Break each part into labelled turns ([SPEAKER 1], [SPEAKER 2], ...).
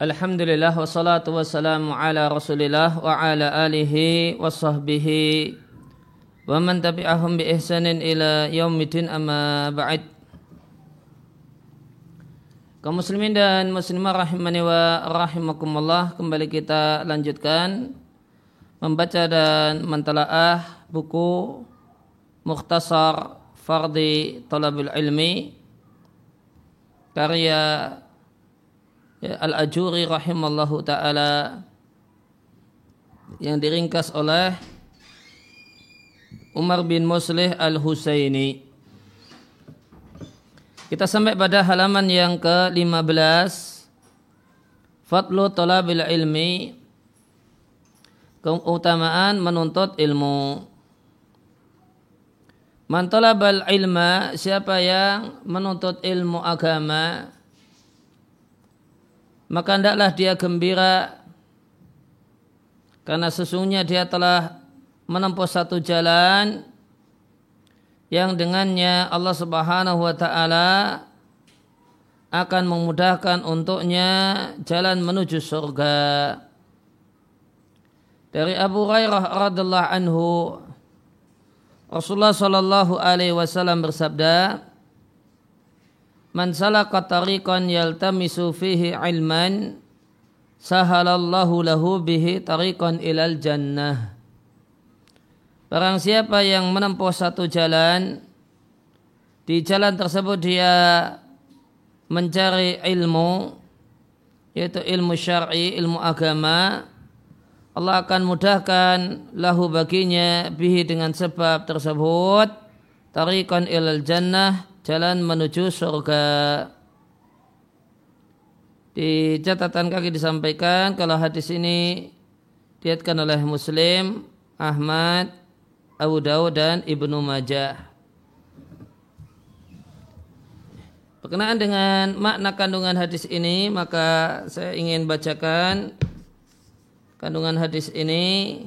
[SPEAKER 1] Alhamdulillah wassalatu wassalamu ala rasulillah wa ala alihi wa sahbihi wa man tabi'ahum bi ihsanin ila yaumidin amma ba'd. Kaum muslimin dan muslimah rahimani wa rahimakumullah kembali kita lanjutkan membaca dan mentalaah buku Mukhtasar Fardi Talabul Ilmi karya ya, Al-Ajuri rahimallahu taala yang diringkas oleh Umar bin Muslih Al-Husaini. Kita sampai pada halaman yang ke-15 Fadlu talabil ilmi keutamaan menuntut ilmu. Man talabal ilma siapa yang menuntut ilmu agama maka hendaklah dia gembira karena sesungguhnya dia telah menempuh satu jalan yang dengannya Allah Subhanahu wa taala akan memudahkan untuknya jalan menuju surga. Dari Abu Hurairah radhiallahu anhu Rasulullah sallallahu alaihi wasallam bersabda, Man salaka tariqan yaltamisu fihi ilman sahalallahu lahu bihi tariqan ilal jannah. Barang siapa yang menempuh satu jalan di jalan tersebut dia mencari ilmu yaitu ilmu syar'i, ilmu agama Allah akan mudahkan lahu baginya bihi dengan sebab tersebut tariqan ilal jannah jalan menuju surga. Di catatan kaki disampaikan kalau hadis ini diatkan oleh Muslim, Ahmad, Abu Dawud dan Ibnu Majah. Berkenaan dengan makna kandungan hadis ini, maka saya ingin bacakan kandungan hadis ini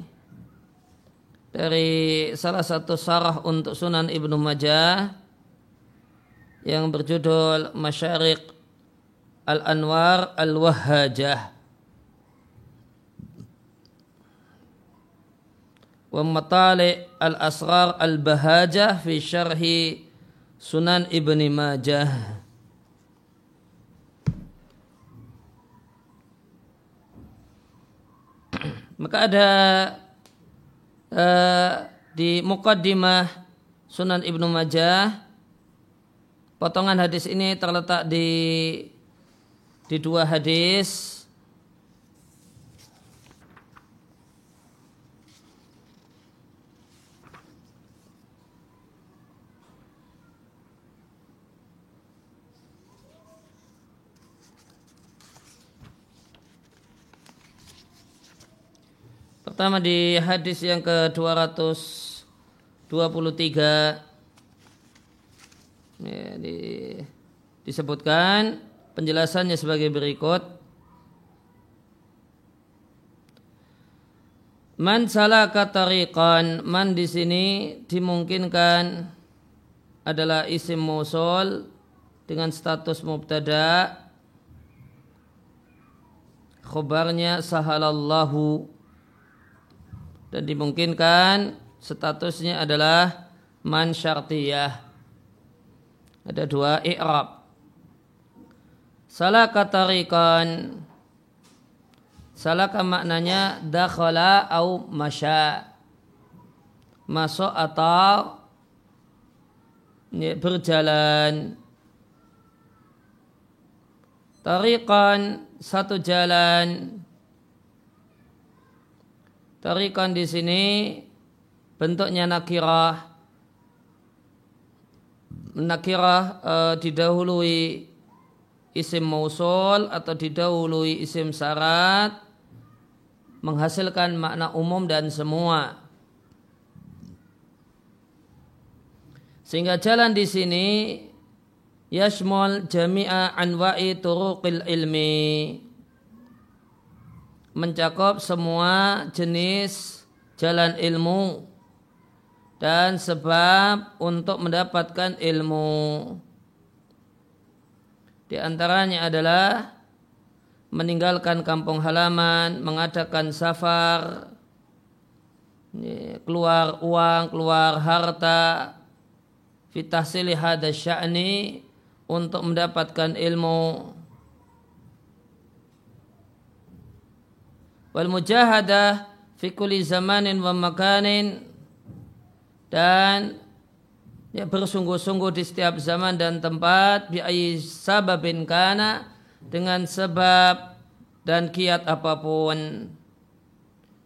[SPEAKER 1] dari salah satu sarah untuk Sunan Ibnu Majah yang berjudul Masyarik Al-Anwar Al-Wahhajah. Wa matali al-asrar al-bahajah fi syarhi Sunan Ibni Majah. Maka ada uh, di mukaddimah Sunan Ibnu Majah Potongan hadis ini terletak di di dua hadis. Pertama di hadis yang ke-223 ya, di, disebutkan penjelasannya sebagai berikut. Man salaka tariqan man di sini dimungkinkan adalah isim musul dengan status mubtada. Khobarnya sahalallahu. Dan dimungkinkan statusnya adalah man syartiyah ada dua i'rab. Salaka tariqan. Salaka maknanya dakhala au masya. Masuk atau berjalan. Tariqan satu jalan. Tariqan di sini bentuknya nakirah nakirah uh, didahului isim mausul atau didahului isim syarat menghasilkan makna umum dan semua. Sehingga jalan di sini yashmul jami'a anwa'i turuqil ilmi mencakup semua jenis jalan ilmu dan sebab untuk mendapatkan ilmu. Di antaranya adalah meninggalkan kampung halaman, mengadakan safar, keluar uang, keluar harta, fitahsili hada sya'ni untuk mendapatkan ilmu. Wal mujahadah fi kulli zamanin wa makanin dan ya bersungguh-sungguh di setiap zaman dan tempat bi sababin kana dengan sebab dan kiat apa pun.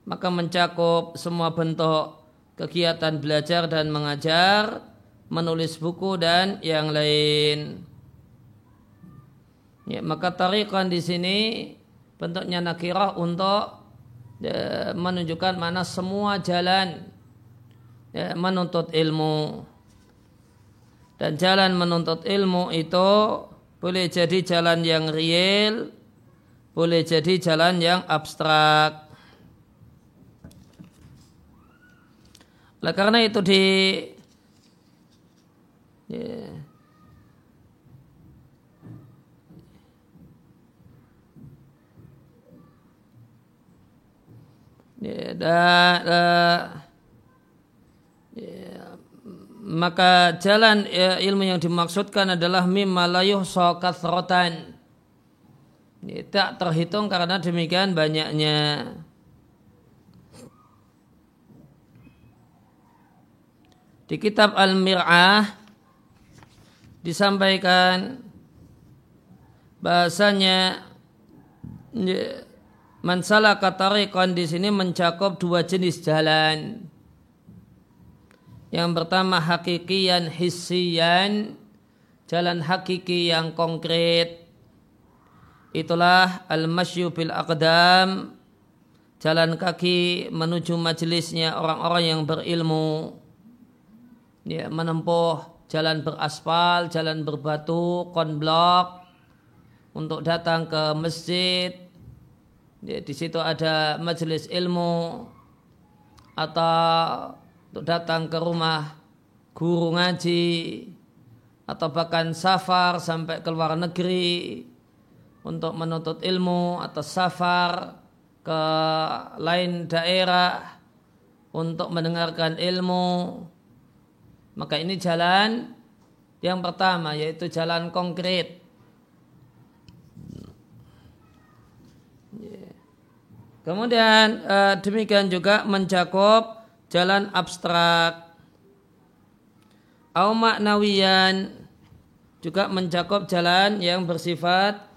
[SPEAKER 1] Maka mencakup semua bentuk kegiatan belajar dan mengajar menulis buku dan yang lain. Ya, maka tarikan di sini bentuknya nakirah untuk ya, menunjukkan mana semua jalan ya, menuntut ilmu dan jalan menuntut ilmu itu boleh jadi jalan yang real, boleh jadi jalan yang abstrak. Oleh karena itu di. Ya, ya, maka jalan ya, ilmu yang dimaksudkan adalah mimma layuh kathrotan tak terhitung karena demikian banyaknya. Di kitab Al-Mir'ah disampaikan bahasanya ya, mansala katarikan di sini mencakup dua jenis jalan yang pertama hakikian hissian, jalan hakiki yang konkret. Itulah al-masyu bil aqdam, jalan kaki menuju majelisnya orang-orang yang berilmu. Ya, menempuh jalan beraspal, jalan berbatu, konblok untuk datang ke masjid. Ya, di situ ada majelis ilmu atau untuk datang ke rumah guru ngaji atau bahkan safar sampai ke luar negeri untuk menuntut ilmu atau safar ke lain daerah untuk mendengarkan ilmu. Maka ini jalan yang pertama yaitu jalan konkret. Kemudian eh, demikian juga mencakup jalan abstrak. Au maknawiyan. Juga mencakup jalan yang bersifat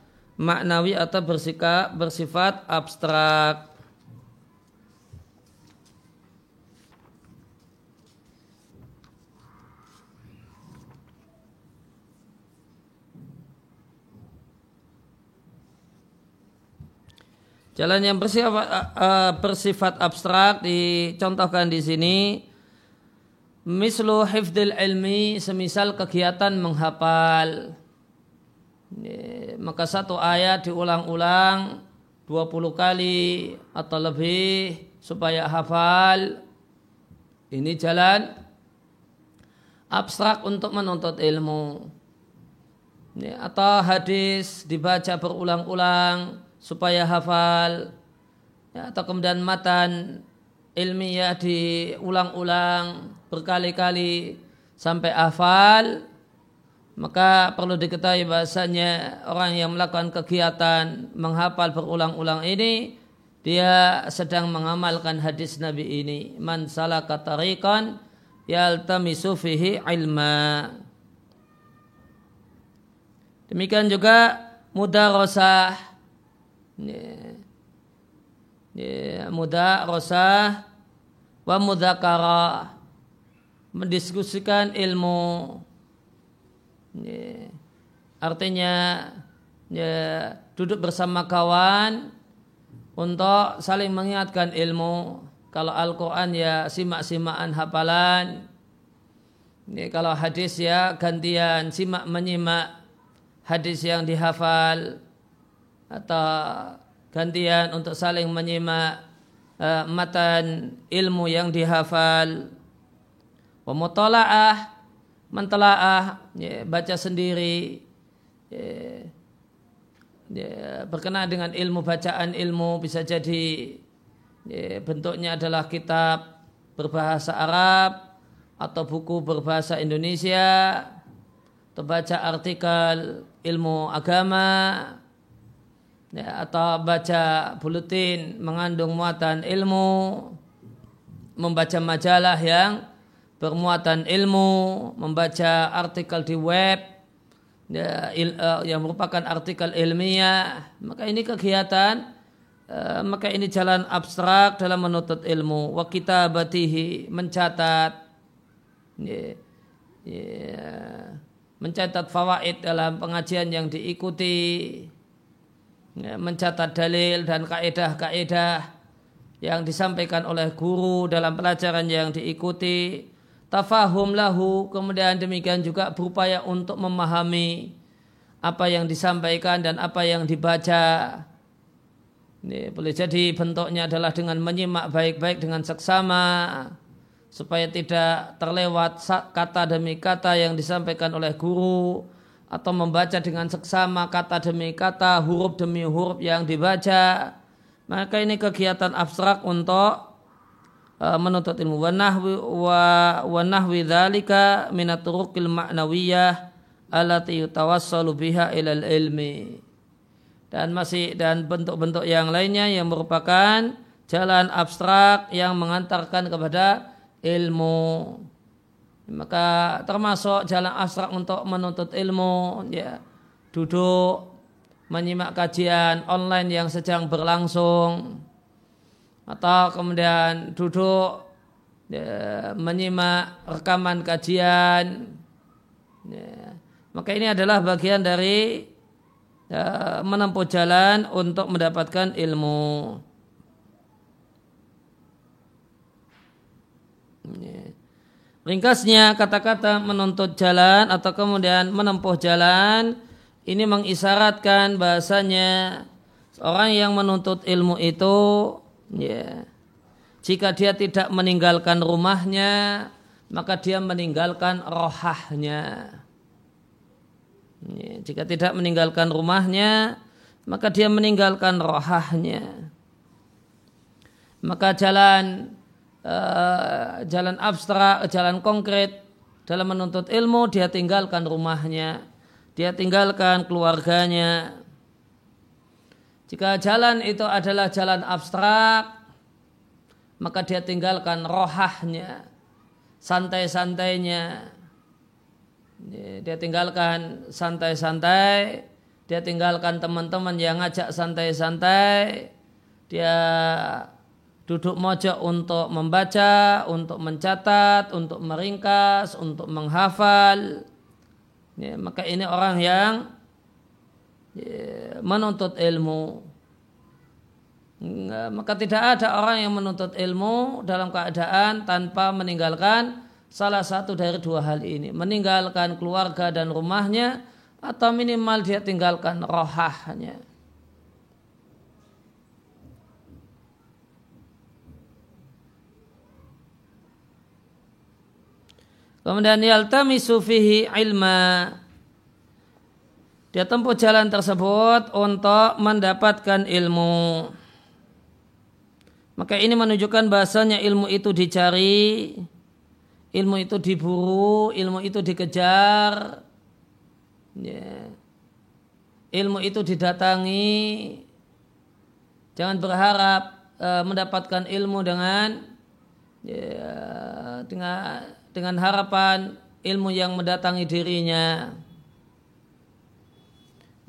[SPEAKER 1] maknawi atau bersikap bersifat abstrak Jalan yang bersifat, uh, bersifat abstrak dicontohkan di sini. Mislu hifdil ilmi semisal kegiatan menghafal. Maka satu ayat diulang-ulang 20 kali atau lebih supaya hafal. Ini jalan abstrak untuk menuntut ilmu. Atau hadis dibaca berulang-ulang supaya hafal ya, atau kemudian matan ilmiah diulang-ulang berkali-kali sampai hafal maka perlu diketahui bahasanya orang yang melakukan kegiatan menghafal berulang-ulang ini dia sedang mengamalkan hadis Nabi ini. Man salaka tariqan yaltamisu fihi ilma. Demikian juga mudarasah ya, muda rosah wa mudakara mendiskusikan ilmu. Ya, artinya ya, duduk bersama kawan untuk saling mengingatkan ilmu. Kalau Al-Quran ya simak-simakan hafalan. Ya, kalau hadis ya gantian simak menyimak hadis yang dihafal atau gantian untuk saling menyimak uh, matan ilmu yang dihafal. Wa mutalaah mentelaah ya, baca sendiri ya, ya, berkenaan dengan ilmu bacaan ilmu bisa jadi ya, bentuknya adalah kitab berbahasa Arab atau buku berbahasa Indonesia atau baca artikel ilmu agama ya, atau baca buletin mengandung muatan ilmu membaca majalah yang bermuatan ilmu membaca artikel di web ya, il, uh, yang merupakan artikel ilmiah. Maka ini kegiatan uh, maka ini jalan abstrak dalam menuntut ilmu. Wa kitabatihi mencatat ya, ya, mencatat fawaid dalam pengajian yang diikuti ya, mencatat dalil dan kaedah-kaedah yang disampaikan oleh guru dalam pelajaran yang diikuti. Tafahum lahu kemudian demikian juga berupaya untuk memahami apa yang disampaikan dan apa yang dibaca. Ini boleh jadi bentuknya adalah dengan menyimak baik-baik dengan seksama supaya tidak terlewat kata demi kata yang disampaikan oleh guru atau membaca dengan seksama kata demi kata huruf demi huruf yang dibaca. Maka ini kegiatan abstrak untuk Uh, menuntut ilmu. Wa nahwi wa wa nahwi ma'nawiyah dan masih dan bentuk-bentuk yang lainnya yang merupakan jalan abstrak yang mengantarkan kepada ilmu maka termasuk jalan abstrak untuk menuntut ilmu ya duduk menyimak kajian online yang sedang berlangsung atau kemudian duduk ya, menyimak rekaman kajian ya. maka ini adalah bagian dari ya, menempuh jalan untuk mendapatkan ilmu ya. Ringkasnya kata-kata menuntut jalan atau kemudian menempuh jalan ini mengisyaratkan bahasanya orang yang menuntut ilmu itu Ya. Jika dia tidak meninggalkan rumahnya, maka dia meninggalkan rohahnya. Ya. Jika tidak meninggalkan rumahnya, maka dia meninggalkan rohahnya. Maka jalan uh, jalan abstrak, jalan konkret. Dalam menuntut ilmu, dia tinggalkan rumahnya, dia tinggalkan keluarganya, jika jalan itu adalah jalan abstrak, maka dia tinggalkan rohahnya, santai-santainya. Dia tinggalkan santai-santai, dia tinggalkan teman-teman yang ngajak santai-santai, dia duduk mojok untuk membaca, untuk mencatat, untuk meringkas, untuk menghafal. Ya, maka ini orang yang Ya, menuntut ilmu. Maka tidak ada orang yang menuntut ilmu dalam keadaan tanpa meninggalkan salah satu dari dua hal ini. Meninggalkan keluarga dan rumahnya atau minimal dia tinggalkan rohahnya Kemudian yaltamisu fihi ilma dia tempuh jalan tersebut untuk mendapatkan ilmu. Maka ini menunjukkan bahasanya ilmu itu dicari, ilmu itu diburu, ilmu itu dikejar, ya. ilmu itu didatangi. Jangan berharap uh, mendapatkan ilmu dengan ya, dengan dengan harapan ilmu yang mendatangi dirinya.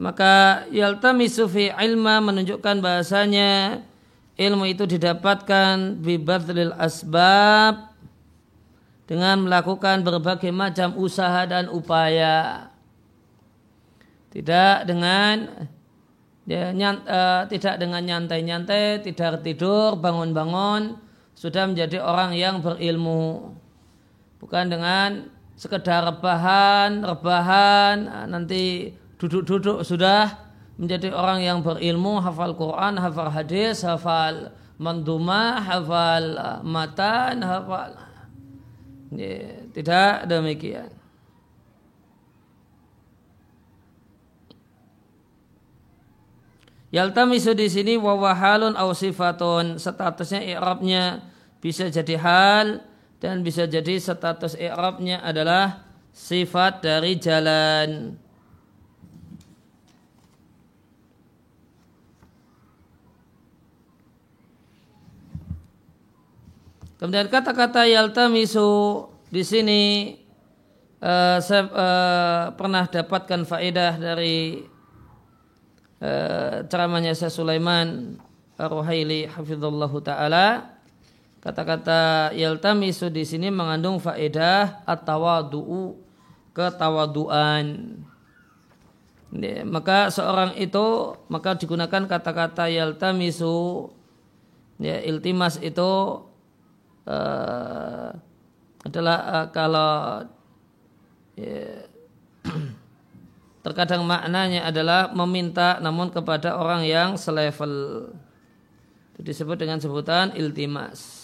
[SPEAKER 1] Maka yaltamisu fi ilma menunjukkan bahasanya ilmu itu didapatkan bibadlil asbab dengan melakukan berbagai macam usaha dan upaya. Tidak dengan ya, nyant, uh, tidak dengan nyantai-nyantai tidak tidur bangun-bangun sudah menjadi orang yang berilmu bukan dengan sekedar rebahan rebahan nanti duduk-duduk sudah menjadi orang yang berilmu, hafal Quran, hafal hadis, hafal mandumah, hafal uh, matan, hafal ya, tidak demikian. Yaltamisu di sini wawahalun au sifatun statusnya i'rabnya bisa jadi hal dan bisa jadi status i'rabnya adalah sifat dari jalan. Kemudian kata-kata yaltamisu di sini uh, saya uh, pernah dapatkan faedah dari uh, ceramahnya saya Sulaiman Ar-Ruhaili hafizallahu taala kata-kata yaltamisu di sini mengandung faedah at-tawadu'u ketawaduan. Maka seorang itu maka digunakan kata-kata yaltamisu ya iltimas itu uh, adalah uh, kalau ya, terkadang maknanya adalah meminta namun kepada orang yang selevel. Itu disebut dengan sebutan iltimas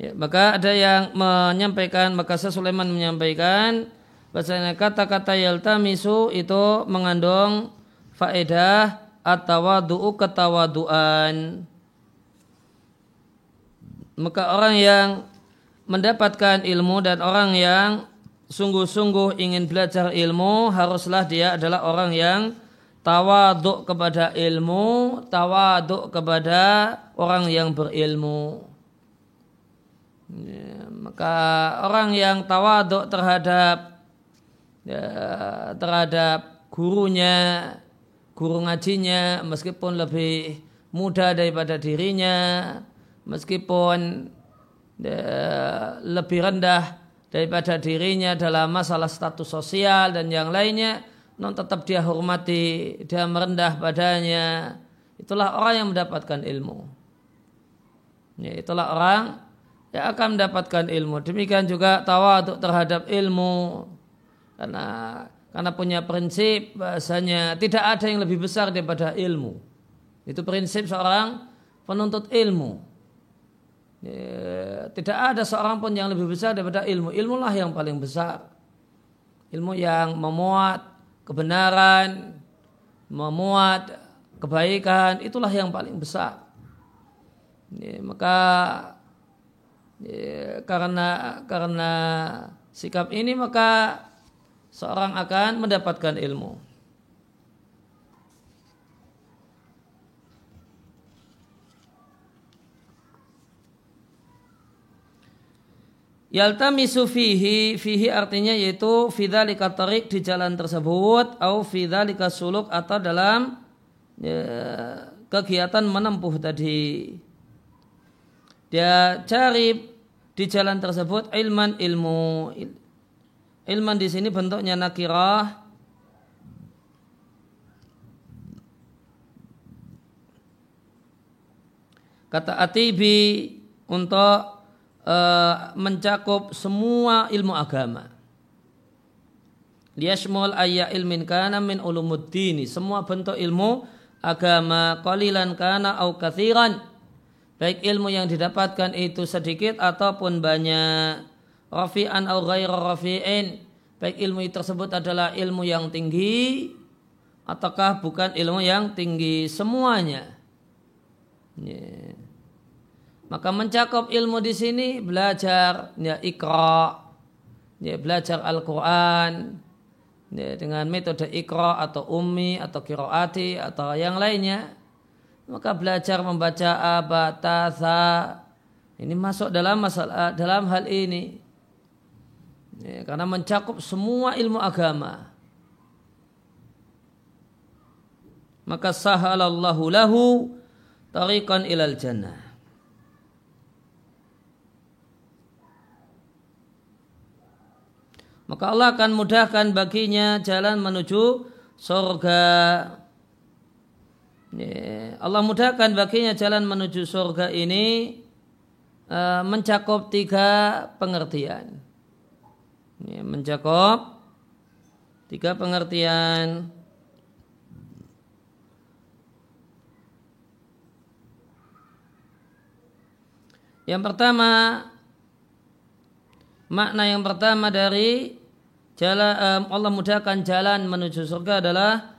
[SPEAKER 1] ya, maka ada yang menyampaikan maka Sulaiman menyampaikan bahasanya kata-kata yaltamisu itu mengandung faedah atau du'u ketawaduan maka orang yang mendapatkan ilmu dan orang yang sungguh-sungguh ingin belajar ilmu haruslah dia adalah orang yang tawaduk kepada ilmu, tawaduk kepada orang yang berilmu. Ya, maka orang yang tawaduk terhadap ya, terhadap gurunya, guru ngajinya meskipun lebih muda daripada dirinya, meskipun lebih rendah daripada dirinya dalam masalah status sosial dan yang lainnya, non tetap dia hormati, dia merendah padanya. Itulah orang yang mendapatkan ilmu. Ya, itulah orang yang akan mendapatkan ilmu. Demikian juga tawaduk terhadap ilmu. Karena karena punya prinsip bahasanya tidak ada yang lebih besar daripada ilmu. Itu prinsip seorang penuntut ilmu. Ya, tidak ada seorang pun yang lebih besar daripada ilmu. Ilmulah yang paling besar. Ilmu yang memuat kebenaran, memuat kebaikan, itulah yang paling besar. Ya, maka ya, karena karena sikap ini maka seorang akan mendapatkan ilmu. Yaltamisu fihi, fihi artinya yaitu fidzalika tariq di jalan tersebut au fidzalika suluk atau dalam ya, kegiatan menempuh tadi. Dia cari di jalan tersebut ilman ilmu. Ilman di sini bentuknya nakirah. Kata atibi untuk uh, mencakup semua ilmu agama. Liyashmul ayya ilmin kana min ulumuddini. Semua bentuk ilmu agama qalilan kana au kathiran. Baik ilmu yang didapatkan itu sedikit ataupun banyak. Rafi'an au ghaira rafi'in. Baik ilmu tersebut adalah ilmu yang tinggi ataukah bukan ilmu yang tinggi semuanya. Yeah. Maka mencakup ilmu di sini belajar ya ikra, ya belajar Al-Quran ya, dengan metode ikra atau ummi atau kiroati atau yang lainnya. Maka belajar membaca abatasa ini masuk dalam masalah dalam hal ini. Ya, karena mencakup semua ilmu agama. Maka sahalallahu lahu tariqan ilal jannah. maka Allah akan mudahkan baginya jalan menuju surga. Allah mudahkan baginya jalan menuju surga ini uh, mencakup tiga pengertian. mencakup tiga pengertian. Yang pertama, makna yang pertama dari jalan um, Allah mudahkan jalan menuju surga adalah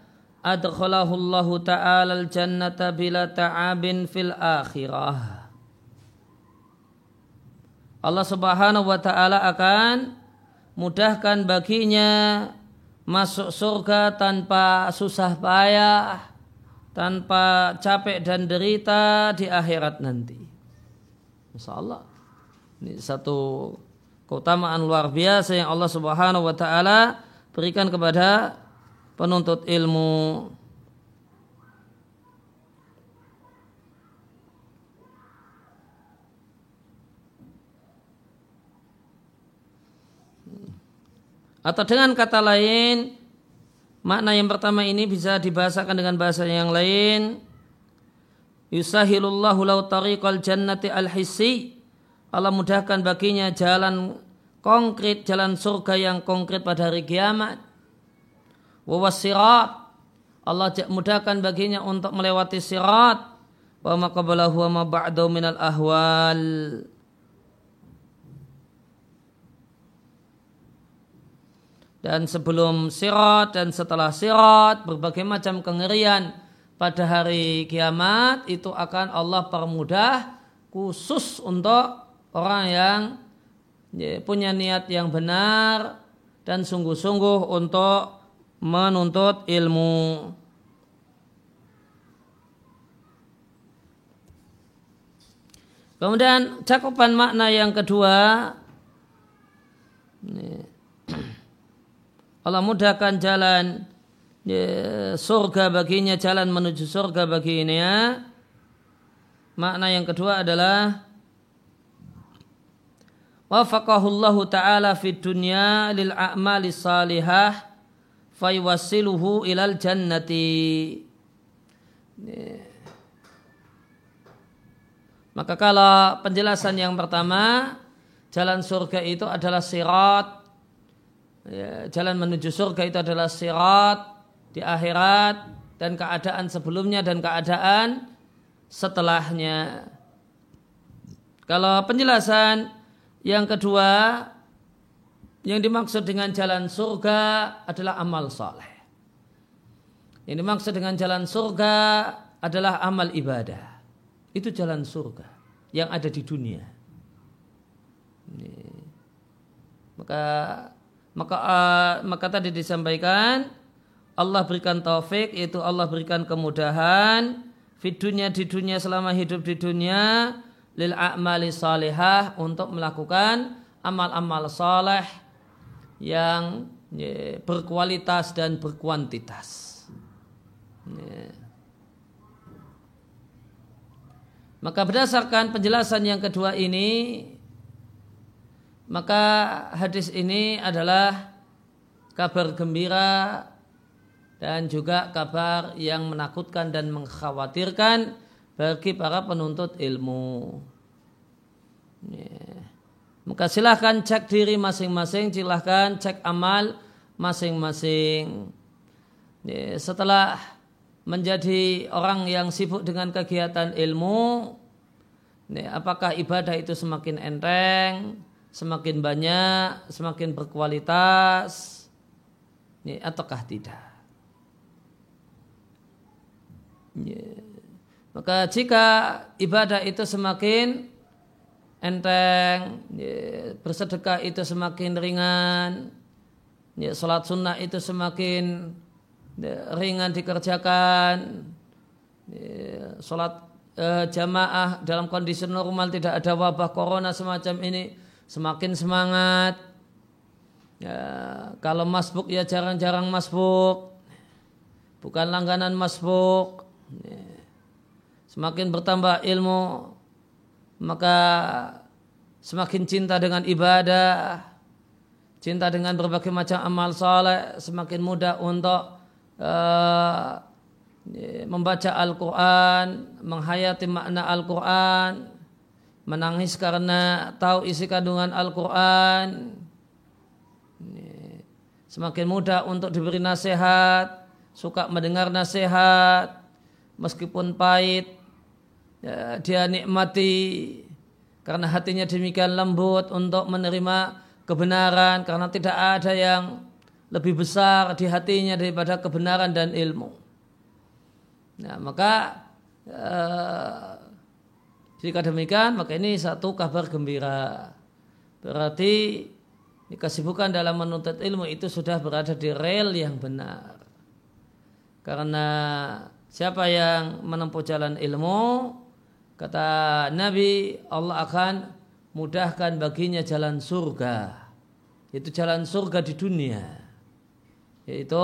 [SPEAKER 1] adkhalahu Allah taala al-jannata bila ta'abin fil akhirah. Allah Subhanahu wa taala akan mudahkan baginya masuk surga tanpa susah payah, tanpa capek dan derita di akhirat nanti. Masya Allah. Ini satu keutamaan luar biasa yang Allah Subhanahu wa taala berikan kepada penuntut ilmu. Atau dengan kata lain, makna yang pertama ini bisa dibahasakan dengan bahasa yang lain. Yusahilullahu lau tariqal jannati al-hissi. Allah mudahkan baginya jalan konkret, jalan surga yang konkret pada hari kiamat. Wawasirat. Allah mudahkan baginya untuk melewati sirat. Wa maqabalahu wa ma minal ahwal. dan sebelum sirat dan setelah sirat berbagai macam kengerian pada hari kiamat itu akan Allah permudah khusus untuk orang yang ya, punya niat yang benar dan sungguh-sungguh untuk menuntut ilmu. Kemudian cakupan makna yang kedua Allah mudahkan jalan ya, surga baginya, jalan menuju surga bagi ini ya. Makna yang kedua adalah wafaqahullahu ta'ala fid dunya lil a'mali salihah fayuwassiluhu ilal jannati. Maka kalau penjelasan yang pertama, jalan surga itu adalah sirat ya, jalan menuju surga itu adalah sirat di akhirat dan keadaan sebelumnya dan keadaan setelahnya. Kalau penjelasan yang kedua yang dimaksud dengan jalan surga adalah amal soleh. Yang dimaksud dengan jalan surga adalah amal ibadah. Itu jalan surga yang ada di dunia. Maka maka uh, maka tadi disampaikan Allah berikan taufik yaitu Allah berikan kemudahan di dunia di dunia selama hidup di dunia lil a'mali salihah untuk melakukan amal-amal saleh yang ya, berkualitas dan berkuantitas. Maka berdasarkan penjelasan yang kedua ini maka hadis ini adalah kabar gembira dan juga kabar yang menakutkan dan mengkhawatirkan bagi para penuntut ilmu. Ya. Maka silahkan cek diri masing-masing, silahkan cek amal masing-masing. Ya, setelah menjadi orang yang sibuk dengan kegiatan ilmu, ya, apakah ibadah itu semakin enteng, semakin banyak, semakin berkualitas, ya, ataukah tidak? Maka jika ibadah itu semakin enteng, ya, bersedekah itu semakin ringan, ya, sholat sunnah itu semakin ya, ringan dikerjakan, ya, sholat eh, jamaah dalam kondisi normal tidak ada wabah corona semacam ini semakin semangat. Ya, kalau masbuk ya jarang-jarang masbuk. Bukan langganan masbuk. Ya. Semakin bertambah ilmu, maka semakin cinta dengan ibadah, cinta dengan berbagai macam amal soleh, semakin mudah untuk uh, membaca Al-Quran, menghayati makna Al-Quran, menangis karena tahu isi kandungan Al-Quran. Semakin mudah untuk diberi nasihat suka mendengar nasihat meskipun pahit ya, dia nikmati karena hatinya demikian lembut untuk menerima kebenaran karena tidak ada yang lebih besar di hatinya daripada kebenaran dan ilmu. Nah, maka uh, jika demikian maka ini satu kabar gembira. Berarti kesibukan dalam menuntut ilmu itu sudah berada di rel yang benar. Karena siapa yang menempuh jalan ilmu, kata Nabi, Allah akan mudahkan baginya jalan surga. Itu jalan surga di dunia. Yaitu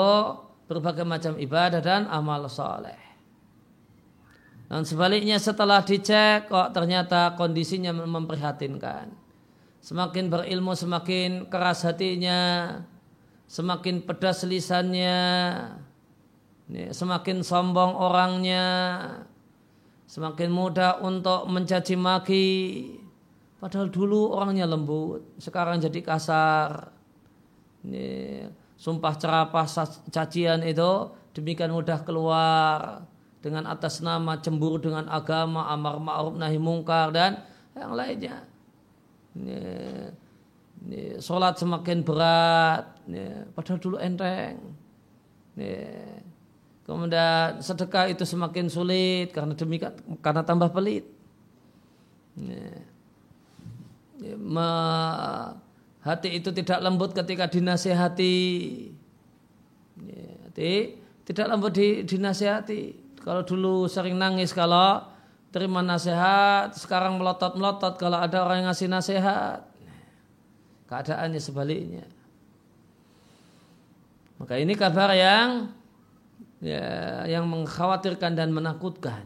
[SPEAKER 1] berbagai macam ibadah dan amal soleh. Dan sebaliknya setelah dicek kok ternyata kondisinya memprihatinkan Semakin berilmu semakin keras hatinya, semakin pedas lisannya, semakin sombong orangnya, semakin mudah untuk mencaci maki. Padahal dulu orangnya lembut, sekarang jadi kasar. Ini, sumpah cerapah cacian itu demikian mudah keluar dengan atas nama cemburu dengan agama, amar ma'ruf nahi mungkar dan yang lainnya ya, ya, sholat semakin berat, ya, padahal dulu enteng. Ya. Kemudian sedekah itu semakin sulit karena demikian karena tambah pelit. Ya. Ya, hati itu tidak lembut ketika dinasehati. Ya, hati tidak lembut di, dinasehati. Kalau dulu sering nangis kalau terima nasihat, sekarang melotot-melotot kalau ada orang yang ngasih nasihat. Keadaannya sebaliknya. Maka ini kabar yang ya, yang mengkhawatirkan dan menakutkan.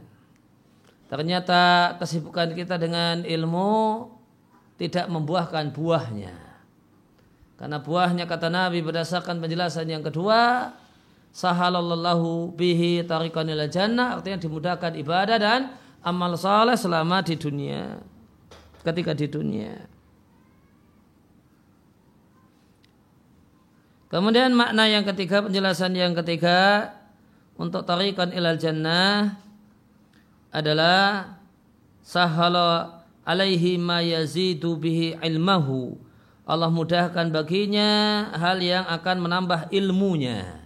[SPEAKER 1] Ternyata kesibukan kita dengan ilmu tidak membuahkan buahnya. Karena buahnya kata Nabi berdasarkan penjelasan yang kedua, sahalallahu bihi tariqan jannah artinya dimudahkan ibadah dan amal saleh selama di dunia ketika di dunia kemudian makna yang ketiga penjelasan yang ketiga untuk tarikan ilal jannah adalah sahala alaihi ma yazidu bihi ilmahu Allah mudahkan baginya hal yang akan menambah ilmunya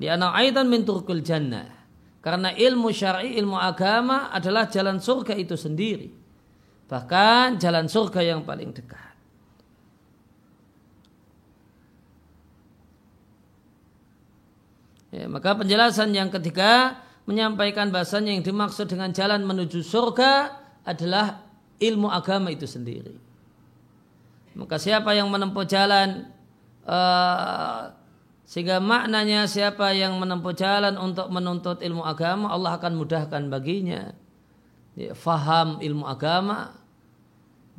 [SPEAKER 1] di anak aidan min turkul jannah karena ilmu syar'i, ilmu agama adalah jalan surga itu sendiri. Bahkan jalan surga yang paling dekat. Ya, maka penjelasan yang ketiga menyampaikan bahasanya yang dimaksud dengan jalan menuju surga adalah ilmu agama itu sendiri. Maka siapa yang menempuh jalan uh, sehingga maknanya siapa yang menempuh jalan untuk menuntut ilmu agama, Allah akan mudahkan baginya. Ya, faham ilmu agama.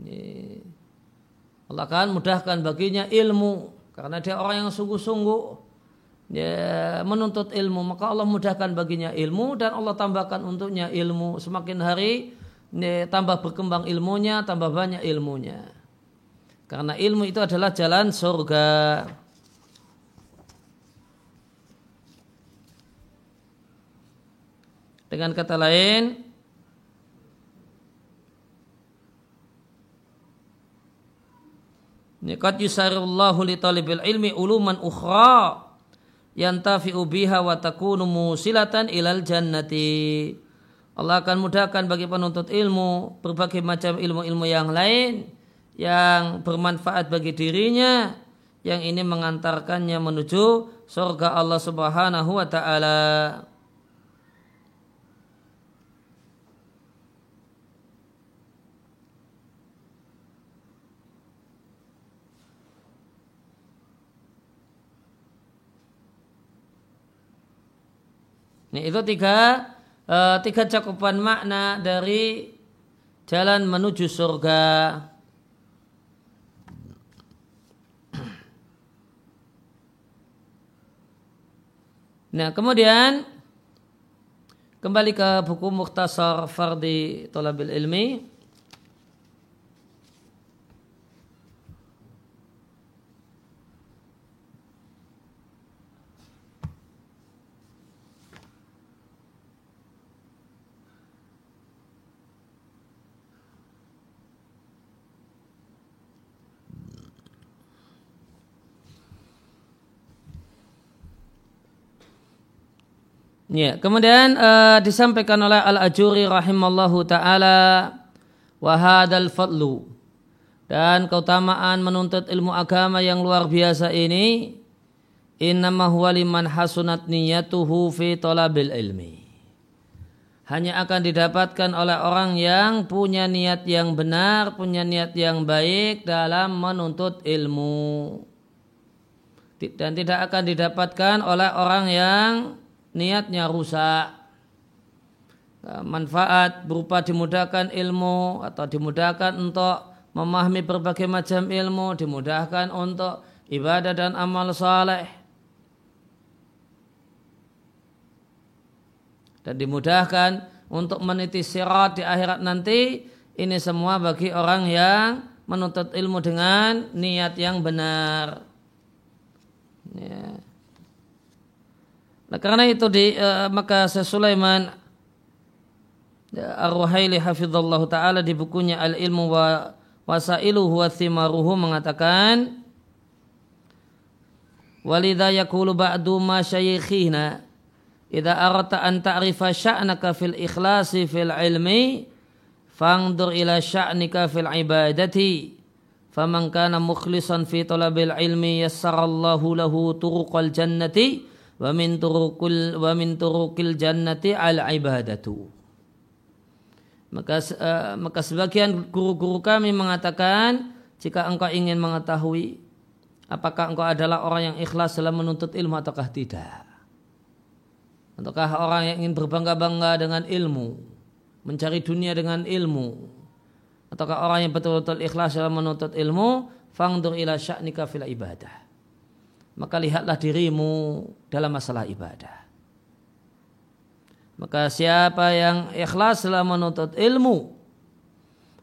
[SPEAKER 1] Ya, Allah akan mudahkan baginya ilmu. Karena dia orang yang sungguh-sungguh ya, menuntut ilmu. Maka Allah mudahkan baginya ilmu dan Allah tambahkan untuknya ilmu. Semakin hari ya, tambah berkembang ilmunya, tambah banyak ilmunya. Karena ilmu itu adalah jalan surga. Dengan kata lain, Qad yusarullahu li talibil ilmi uluman ukhra yantafi'u biha wa takunu musilatan ilal jannati. Allah akan mudahkan bagi penuntut ilmu berbagai macam ilmu-ilmu yang lain yang bermanfaat bagi dirinya yang ini mengantarkannya menuju surga Allah Subhanahu wa taala. Ini itu tiga uh, tiga cakupan makna dari jalan menuju surga. Nah, kemudian kembali ke buku Mukhtasar Fardi Tolabil Ilmi. Ya, kemudian uh, disampaikan oleh Al-Ajuri rahimallahu taala wa hadzal fadlu dan keutamaan menuntut ilmu agama yang luar biasa ini innama huwa liman hasunat niyatuhu fi talabil ilmi hanya akan didapatkan oleh orang yang punya niat yang benar, punya niat yang baik dalam menuntut ilmu. Dan tidak akan didapatkan oleh orang yang niatnya rusak. Nah, manfaat berupa dimudahkan ilmu atau dimudahkan untuk memahami berbagai macam ilmu, dimudahkan untuk ibadah dan amal saleh. Dan dimudahkan untuk meniti sirat di akhirat nanti, ini semua bagi orang yang menuntut ilmu dengan niat yang benar. Ya. Nah, karena itu di uh, maka Sulaiman ya, Ar-Ruhaili hafizallahu taala di bukunya Al-Ilmu wa Wasailuhu wa thimaruhu mengatakan Walidha yakulu ba'du ma syayikhina Idza arata an ta'rifa sya'naka fil ikhlasi fil ilmi fangdur ila sya'nika fil ibadati faman kana mukhlisan fi talabil ilmi yassarallahu lahu turuqal jannati wa min turukul wa min turukil jannati al ibadatu maka uh, maka sebagian guru-guru kami mengatakan jika engkau ingin mengetahui apakah engkau adalah orang yang ikhlas dalam menuntut ilmu ataukah tidak. Ataukah orang yang ingin berbangga-bangga dengan ilmu mencari dunia dengan ilmu ataukah orang yang betul-betul ikhlas dalam menuntut ilmu fangdur ila sya'nika fil ibadah maka lihatlah dirimu dalam masalah ibadah. Maka siapa yang ikhlas dalam menuntut ilmu,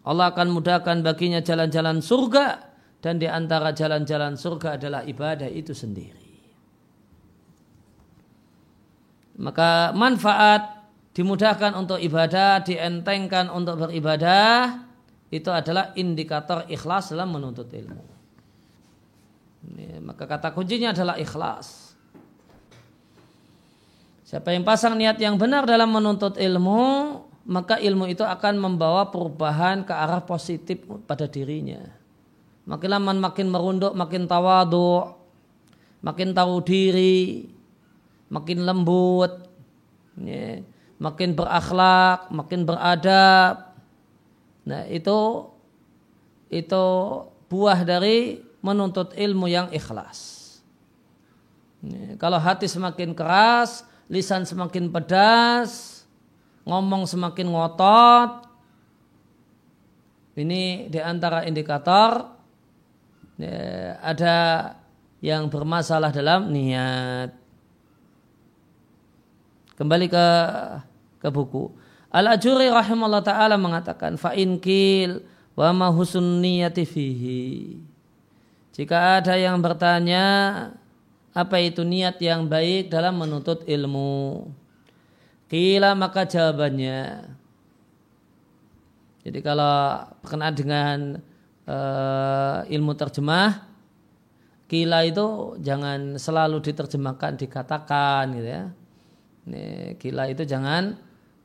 [SPEAKER 1] Allah akan mudahkan baginya jalan-jalan surga dan di antara jalan-jalan surga adalah ibadah itu sendiri. Maka manfaat dimudahkan untuk ibadah, dientengkan untuk beribadah, itu adalah indikator ikhlas dalam menuntut ilmu. Ini, maka kata kuncinya adalah ikhlas. Siapa yang pasang niat yang benar dalam menuntut ilmu, maka ilmu itu akan membawa perubahan ke arah positif pada dirinya. Makin lama makin merunduk, makin tawadu, makin tahu diri, makin lembut, ya, makin berakhlak, makin beradab. Nah itu itu buah dari menuntut ilmu yang ikhlas. Kalau hati semakin keras, lisan semakin pedas, ngomong semakin ngotot, ini di antara indikator ada yang bermasalah dalam niat. Kembali ke ke buku. Al-Ajuri rahimahullah ta'ala mengatakan fa kil wa ma husnul niyati fihi. Jika ada yang bertanya apa itu niat yang baik dalam menuntut ilmu? Kila maka jawabannya. Jadi kalau berkenaan dengan uh, ilmu terjemah, kila itu jangan selalu diterjemahkan dikatakan gitu ya. Ini, kila itu jangan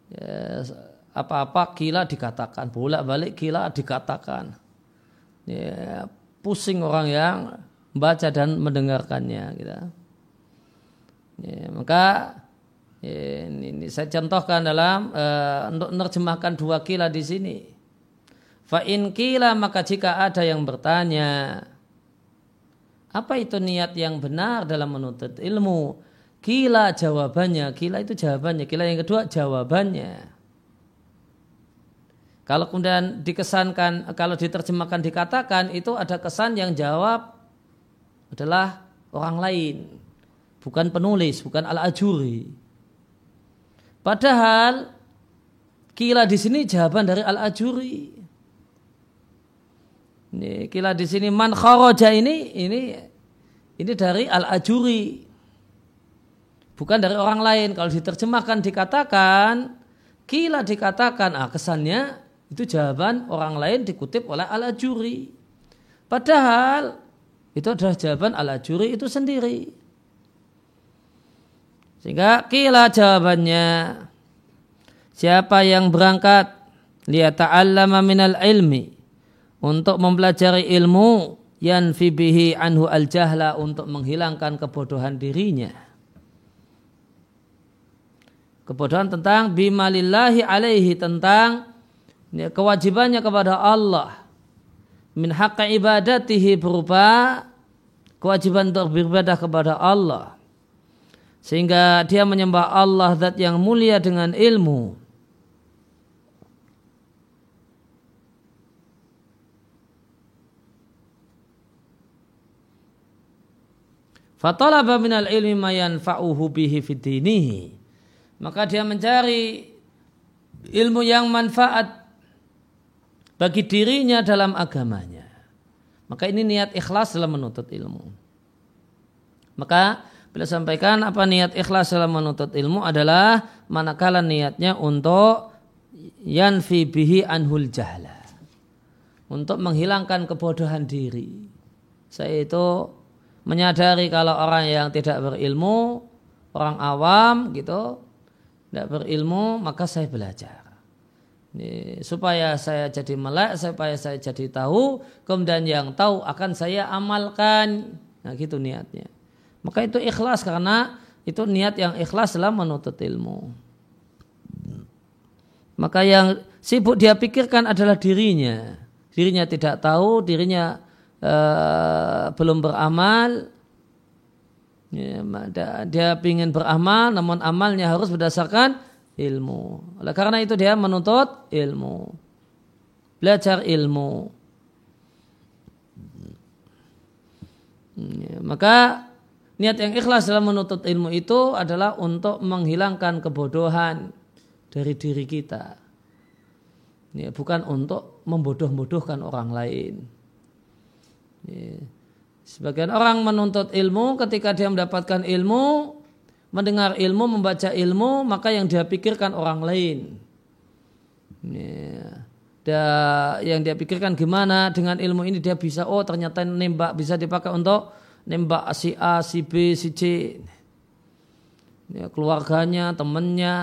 [SPEAKER 1] ya, apa-apa kila dikatakan, bolak-balik kila dikatakan. Ya, pusing orang yang baca dan mendengarkannya gitu. Ya, maka ya, ini, ini saya contohkan dalam uh, untuk menerjemahkan dua kila di sini. Fa in kila maka jika ada yang bertanya apa itu niat yang benar dalam menuntut ilmu? Kila jawabannya, kila itu jawabannya, kila yang kedua jawabannya. Kalau kemudian dikesankan, kalau diterjemahkan dikatakan itu ada kesan yang jawab adalah orang lain, bukan penulis, bukan al-ajuri. Padahal kila di sini jawaban dari al-ajuri. Ini kila di sini man kharaja ini ini ini dari al-ajuri. Bukan dari orang lain. Kalau diterjemahkan dikatakan kila dikatakan ah kesannya itu jawaban orang lain dikutip oleh Al-Ajuri. Padahal itu adalah jawaban Al-Ajuri itu sendiri. Sehingga kila jawabannya siapa yang berangkat lihat liyata'allama minal ilmi untuk mempelajari ilmu yang fibihi anhu al jahla untuk menghilangkan kebodohan dirinya. Kebodohan tentang bimalillahi alaihi tentang kewajibannya kepada Allah. Min haqqa ibadatihi berupa kewajiban untuk beribadah kepada Allah. Sehingga dia menyembah Allah zat yang mulia dengan ilmu. Fatalaba minal ilmi ma yanfa'uhu bihi fitinihi. Maka dia mencari ilmu yang manfaat bagi dirinya dalam agamanya. Maka ini niat ikhlas dalam menuntut ilmu. Maka Bila sampaikan apa niat ikhlas dalam menuntut ilmu adalah manakala niatnya untuk yanfi bihi anhul jahla. Untuk menghilangkan kebodohan diri. Saya itu menyadari kalau orang yang tidak berilmu, orang awam gitu, tidak berilmu, maka saya belajar. Ini, supaya saya jadi melek, supaya saya jadi tahu, kemudian yang tahu akan saya amalkan. Nah gitu niatnya. Maka itu ikhlas karena itu niat yang ikhlas dalam menuntut ilmu. Maka yang sibuk dia pikirkan adalah dirinya. Dirinya tidak tahu, dirinya uh, belum beramal. Ya, dia ingin beramal, namun amalnya harus berdasarkan ilmu. Oleh karena itu dia menuntut ilmu. Belajar ilmu. Ya, maka Niat yang ikhlas dalam menuntut ilmu itu adalah untuk menghilangkan kebodohan dari diri kita. Ya, bukan untuk membodoh-bodohkan orang lain. Ya. Sebagian orang menuntut ilmu ketika dia mendapatkan ilmu, mendengar ilmu, membaca ilmu, maka yang dia pikirkan orang lain. Ya. Dan yang dia pikirkan gimana dengan ilmu ini dia bisa, oh ternyata nembak bisa dipakai untuk nembak si A, si B, si C, ya, keluarganya, temannya,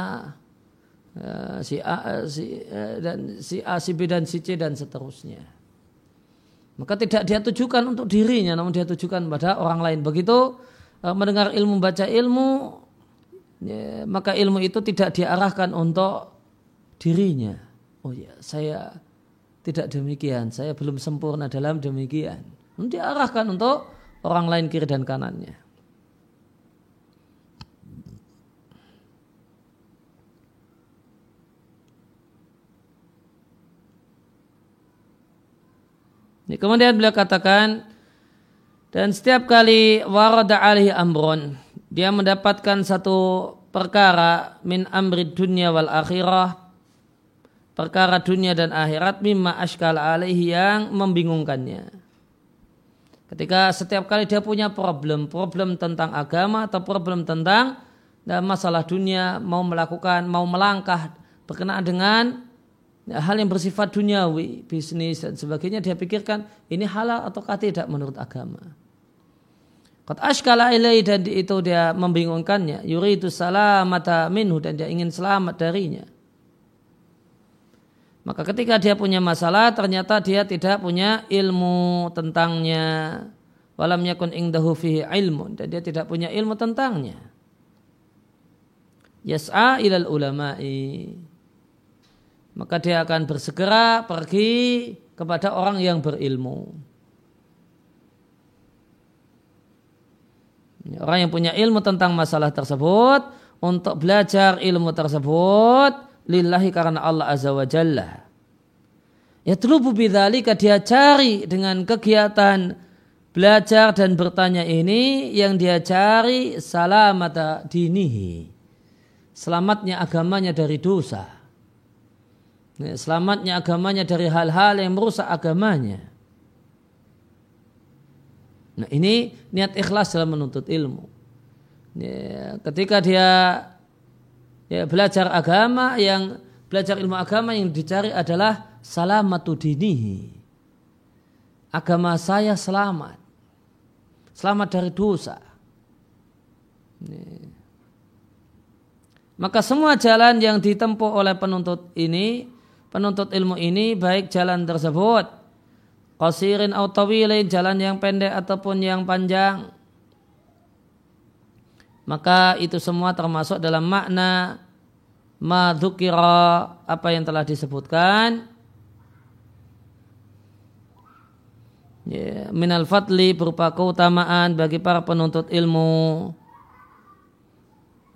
[SPEAKER 1] ya, si A, si, eh, dan si A, si B dan si C dan seterusnya. Maka tidak dia tujukan untuk dirinya, namun dia tujukan pada orang lain. Begitu eh, mendengar ilmu, baca ilmu, ya, maka ilmu itu tidak diarahkan untuk dirinya. Oh ya, saya tidak demikian, saya belum sempurna dalam demikian. Diarahkan untuk orang lain kiri dan kanannya. Ini kemudian beliau katakan dan setiap kali warada alihi amron dia mendapatkan satu perkara min amri dunia wal akhirah perkara dunia dan akhirat mimma ashkal alaihi yang membingungkannya. Ketika setiap kali dia punya problem, problem tentang agama atau problem tentang ya, masalah dunia, mau melakukan, mau melangkah berkenaan dengan ya, hal yang bersifat duniawi, bisnis dan sebagainya, dia pikirkan ini halal ataukah tidak menurut agama. Qad ashkala ilai dan itu dia membingungkannya. Yuridu salamata minhu dan dia ingin selamat darinya. Maka ketika dia punya masalah ternyata dia tidak punya ilmu tentangnya. Walam yakun ingdahu fihi ilmu dan dia tidak punya ilmu tentangnya. Yas'a ilal ulama'i. Maka dia akan bersegera pergi kepada orang yang berilmu. Orang yang punya ilmu tentang masalah tersebut untuk belajar ilmu tersebut lillahi karena Allah Azza wa Jalla. Ya telubu bidzalika dia cari dengan kegiatan belajar dan bertanya ini yang dia cari salamata dinihi. Selamatnya agamanya dari dosa. Ya, selamatnya agamanya dari hal-hal yang merusak agamanya. Nah ini niat ikhlas dalam menuntut ilmu. Ya, ketika dia ya, belajar agama yang belajar ilmu agama yang dicari adalah salamatu dinihi. Agama saya selamat. Selamat dari dosa. Maka semua jalan yang ditempuh oleh penuntut ini, penuntut ilmu ini, baik jalan tersebut, qasirin atau jalan yang pendek ataupun yang panjang, maka itu semua termasuk dalam makna madhukira apa yang telah disebutkan. Ya, minal fadli berupa keutamaan bagi para penuntut ilmu.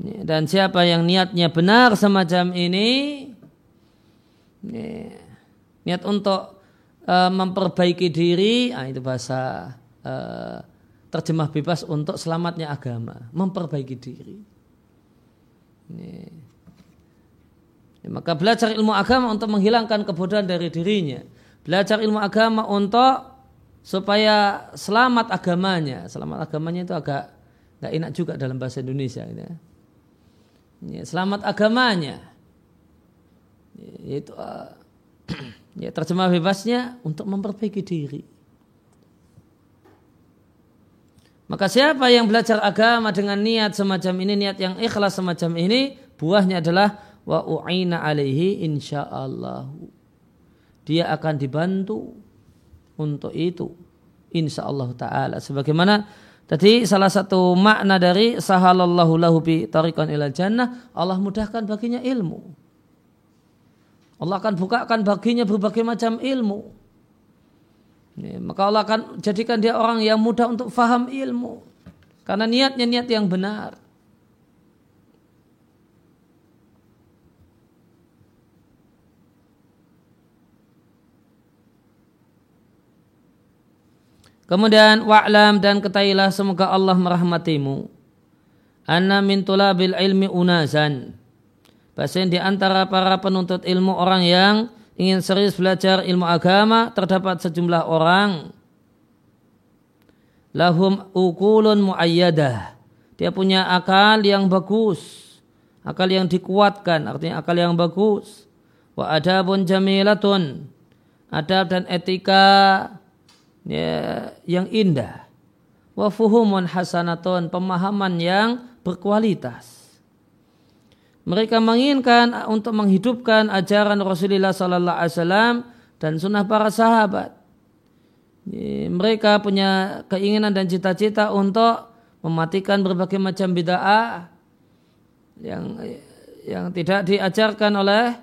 [SPEAKER 1] Ya, dan siapa yang niatnya benar semacam ini ya, niat untuk uh, memperbaiki diri ah, itu bahasa uh, terjemah bebas untuk selamatnya agama memperbaiki diri ya. Ya, maka belajar ilmu agama untuk menghilangkan kebodohan dari dirinya. Belajar ilmu agama untuk supaya selamat agamanya. Selamat agamanya itu agak nggak enak juga dalam bahasa Indonesia. Gitu ya. Ya, selamat agamanya. Ya, itu uh, ya terjemah bebasnya untuk memperbaiki diri. Maka siapa yang belajar agama dengan niat semacam ini, niat yang ikhlas semacam ini, buahnya adalah wa u'ina alaihi insyaallah dia akan dibantu untuk itu insyaallah taala. Sebagaimana tadi salah satu makna dari sahalallahu lahu bi tariqan ila jannah Allah mudahkan baginya ilmu Allah akan bukakan baginya berbagai macam ilmu maka Allah akan jadikan dia orang yang mudah untuk faham ilmu karena niatnya niat yang benar Kemudian wa'lam dan ketahilah semoga Allah merahmatimu. Anna min tulabil ilmi unazan. Bahasanya di antara para penuntut ilmu orang yang ingin serius belajar ilmu agama terdapat sejumlah orang lahum ukulun muayyadah. Dia punya akal yang bagus, akal yang dikuatkan, artinya akal yang bagus. Wa adabun jamilatun. Adab dan etika ya, yang indah. Wa fuhumun hasanatun, pemahaman yang berkualitas. Mereka menginginkan untuk menghidupkan ajaran Rasulullah Sallallahu Alaihi Wasallam dan sunnah para sahabat. Mereka punya keinginan dan cita-cita untuk mematikan berbagai macam bid'ah yang yang tidak diajarkan oleh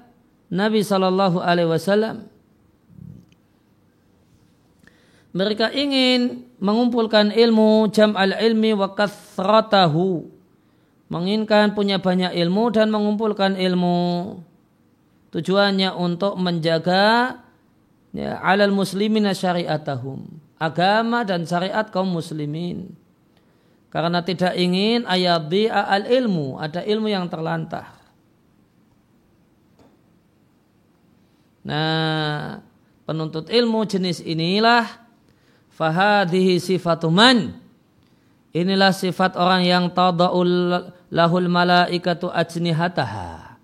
[SPEAKER 1] Nabi Sallallahu Alaihi Wasallam mereka ingin mengumpulkan ilmu jam al ilmi wa kathratahu menginginkan punya banyak ilmu dan mengumpulkan ilmu. Tujuannya untuk menjaga ya, alal muslimin syariatahum agama dan syariat kaum muslimin. Karena tidak ingin ayat al ilmu ada ilmu yang terlantar. Nah penuntut ilmu jenis inilah Fahadihi sifatuman. Inilah sifat orang yang tada'ul lahul malaikatu ajnihataha.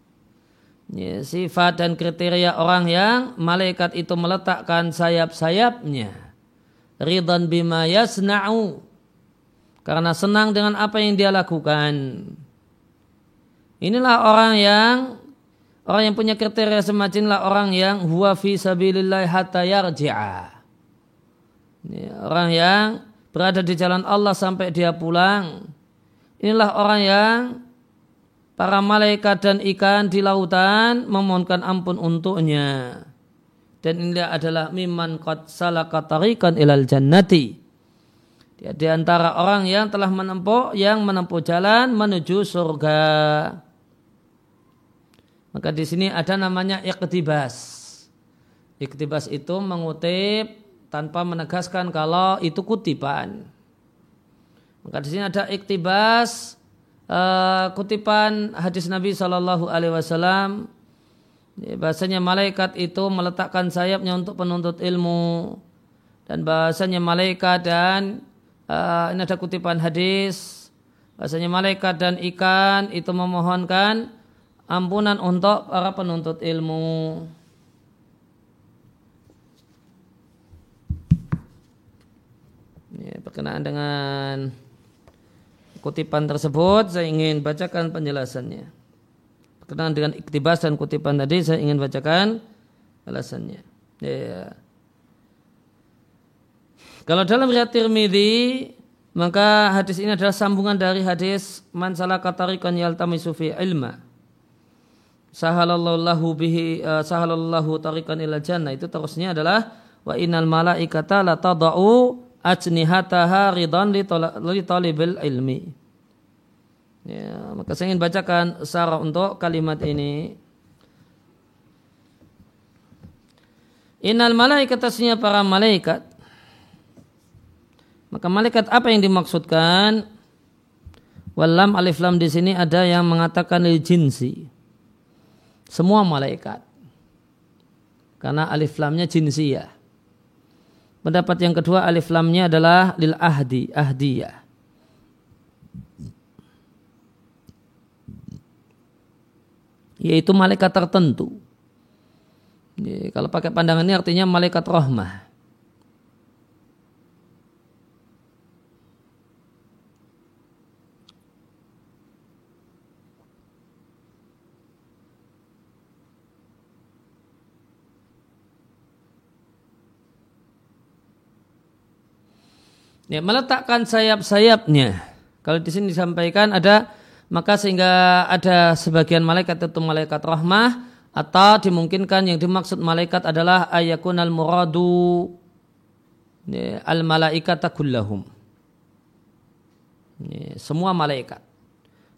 [SPEAKER 1] Ya, sifat dan kriteria orang yang malaikat itu meletakkan sayap-sayapnya. Ridhan bima yasna'u. Karena senang dengan apa yang dia lakukan. Inilah orang yang orang yang punya kriteria semacam inilah orang yang huwa fi sabilillah hatta yarji'a orang yang berada di jalan Allah sampai dia pulang. Inilah orang yang para malaikat dan ikan di lautan memohonkan ampun untuknya. Dan ini adalah miman qad salaka tariqan ilal jannati. Dia di antara orang yang telah menempuh yang menempuh jalan menuju surga. Maka di sini ada namanya iktibas. Iktibas itu mengutip tanpa menegaskan kalau itu kutipan. Maka di sini ada iktibas uh, kutipan hadis Nabi Shallallahu Alaihi Wasallam. Ya, bahasanya malaikat itu meletakkan sayapnya untuk penuntut ilmu dan bahasanya malaikat dan uh, ini ada kutipan hadis bahasanya malaikat dan ikan itu memohonkan ampunan untuk para penuntut ilmu. Ya, berkenaan dengan kutipan tersebut saya ingin bacakan penjelasannya. berkenaan dengan iktibas dan kutipan tadi saya ingin bacakan alasannya. Ya. Kalau dalam riwayat Tirmidzi maka hadis ini adalah sambungan dari hadis man salaka tariqan yaltamisu fi ilma. Sahalallahu bihi uh, sahalallahu tariqan ila jannah itu terusnya adalah wa innal malaikata la tadau ajnihataha ridan li talibil ilmi. Ya, maka saya ingin bacakan sarah untuk kalimat ini. Innal malaikat aslinya para malaikat maka malaikat apa yang dimaksudkan? Walam alif lam di sini ada yang mengatakan lil jinsi. Semua malaikat. Karena alif lamnya jinsiyah. Pendapat yang kedua alif lamnya adalah lil ahdi, ahdiyah. Yaitu malaikat tertentu. Jadi, kalau pakai pandangan ini artinya malaikat rahmah. Ya, meletakkan sayap-sayapnya. Kalau di sini disampaikan ada maka sehingga ada sebagian malaikat itu malaikat rahmah atau dimungkinkan yang dimaksud malaikat adalah ayakun al muradu ya, al malaikata kullahum. Ya, semua malaikat.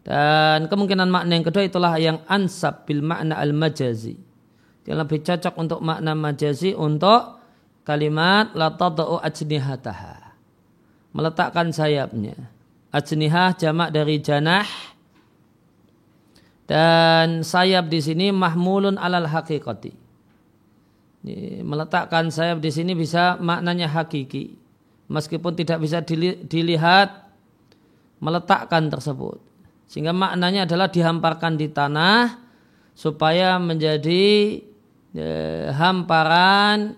[SPEAKER 1] Dan kemungkinan makna yang kedua itulah yang ansab bil makna al majazi. Yang lebih cocok untuk makna majazi untuk kalimat la tadau ajnihataha meletakkan sayapnya. Ajnihah jamak dari janah dan sayap di sini mahmulun alal hakikati. Meletakkan sayap di sini bisa maknanya hakiki. Meskipun tidak bisa dilihat meletakkan tersebut. Sehingga maknanya adalah dihamparkan di tanah supaya menjadi eh, hamparan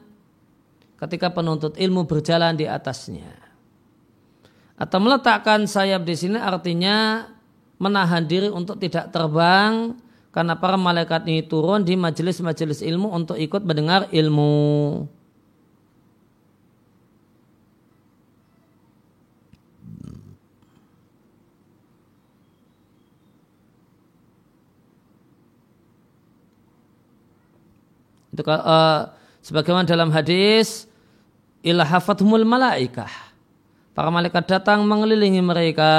[SPEAKER 1] ketika penuntut ilmu berjalan di atasnya atau meletakkan sayap di sini artinya menahan diri untuk tidak terbang karena para malaikat ini turun di majelis-majelis ilmu untuk ikut mendengar ilmu. Itu uh, sebagaimana dalam hadis ilahafathumul malaikah Para malaikat datang mengelilingi mereka.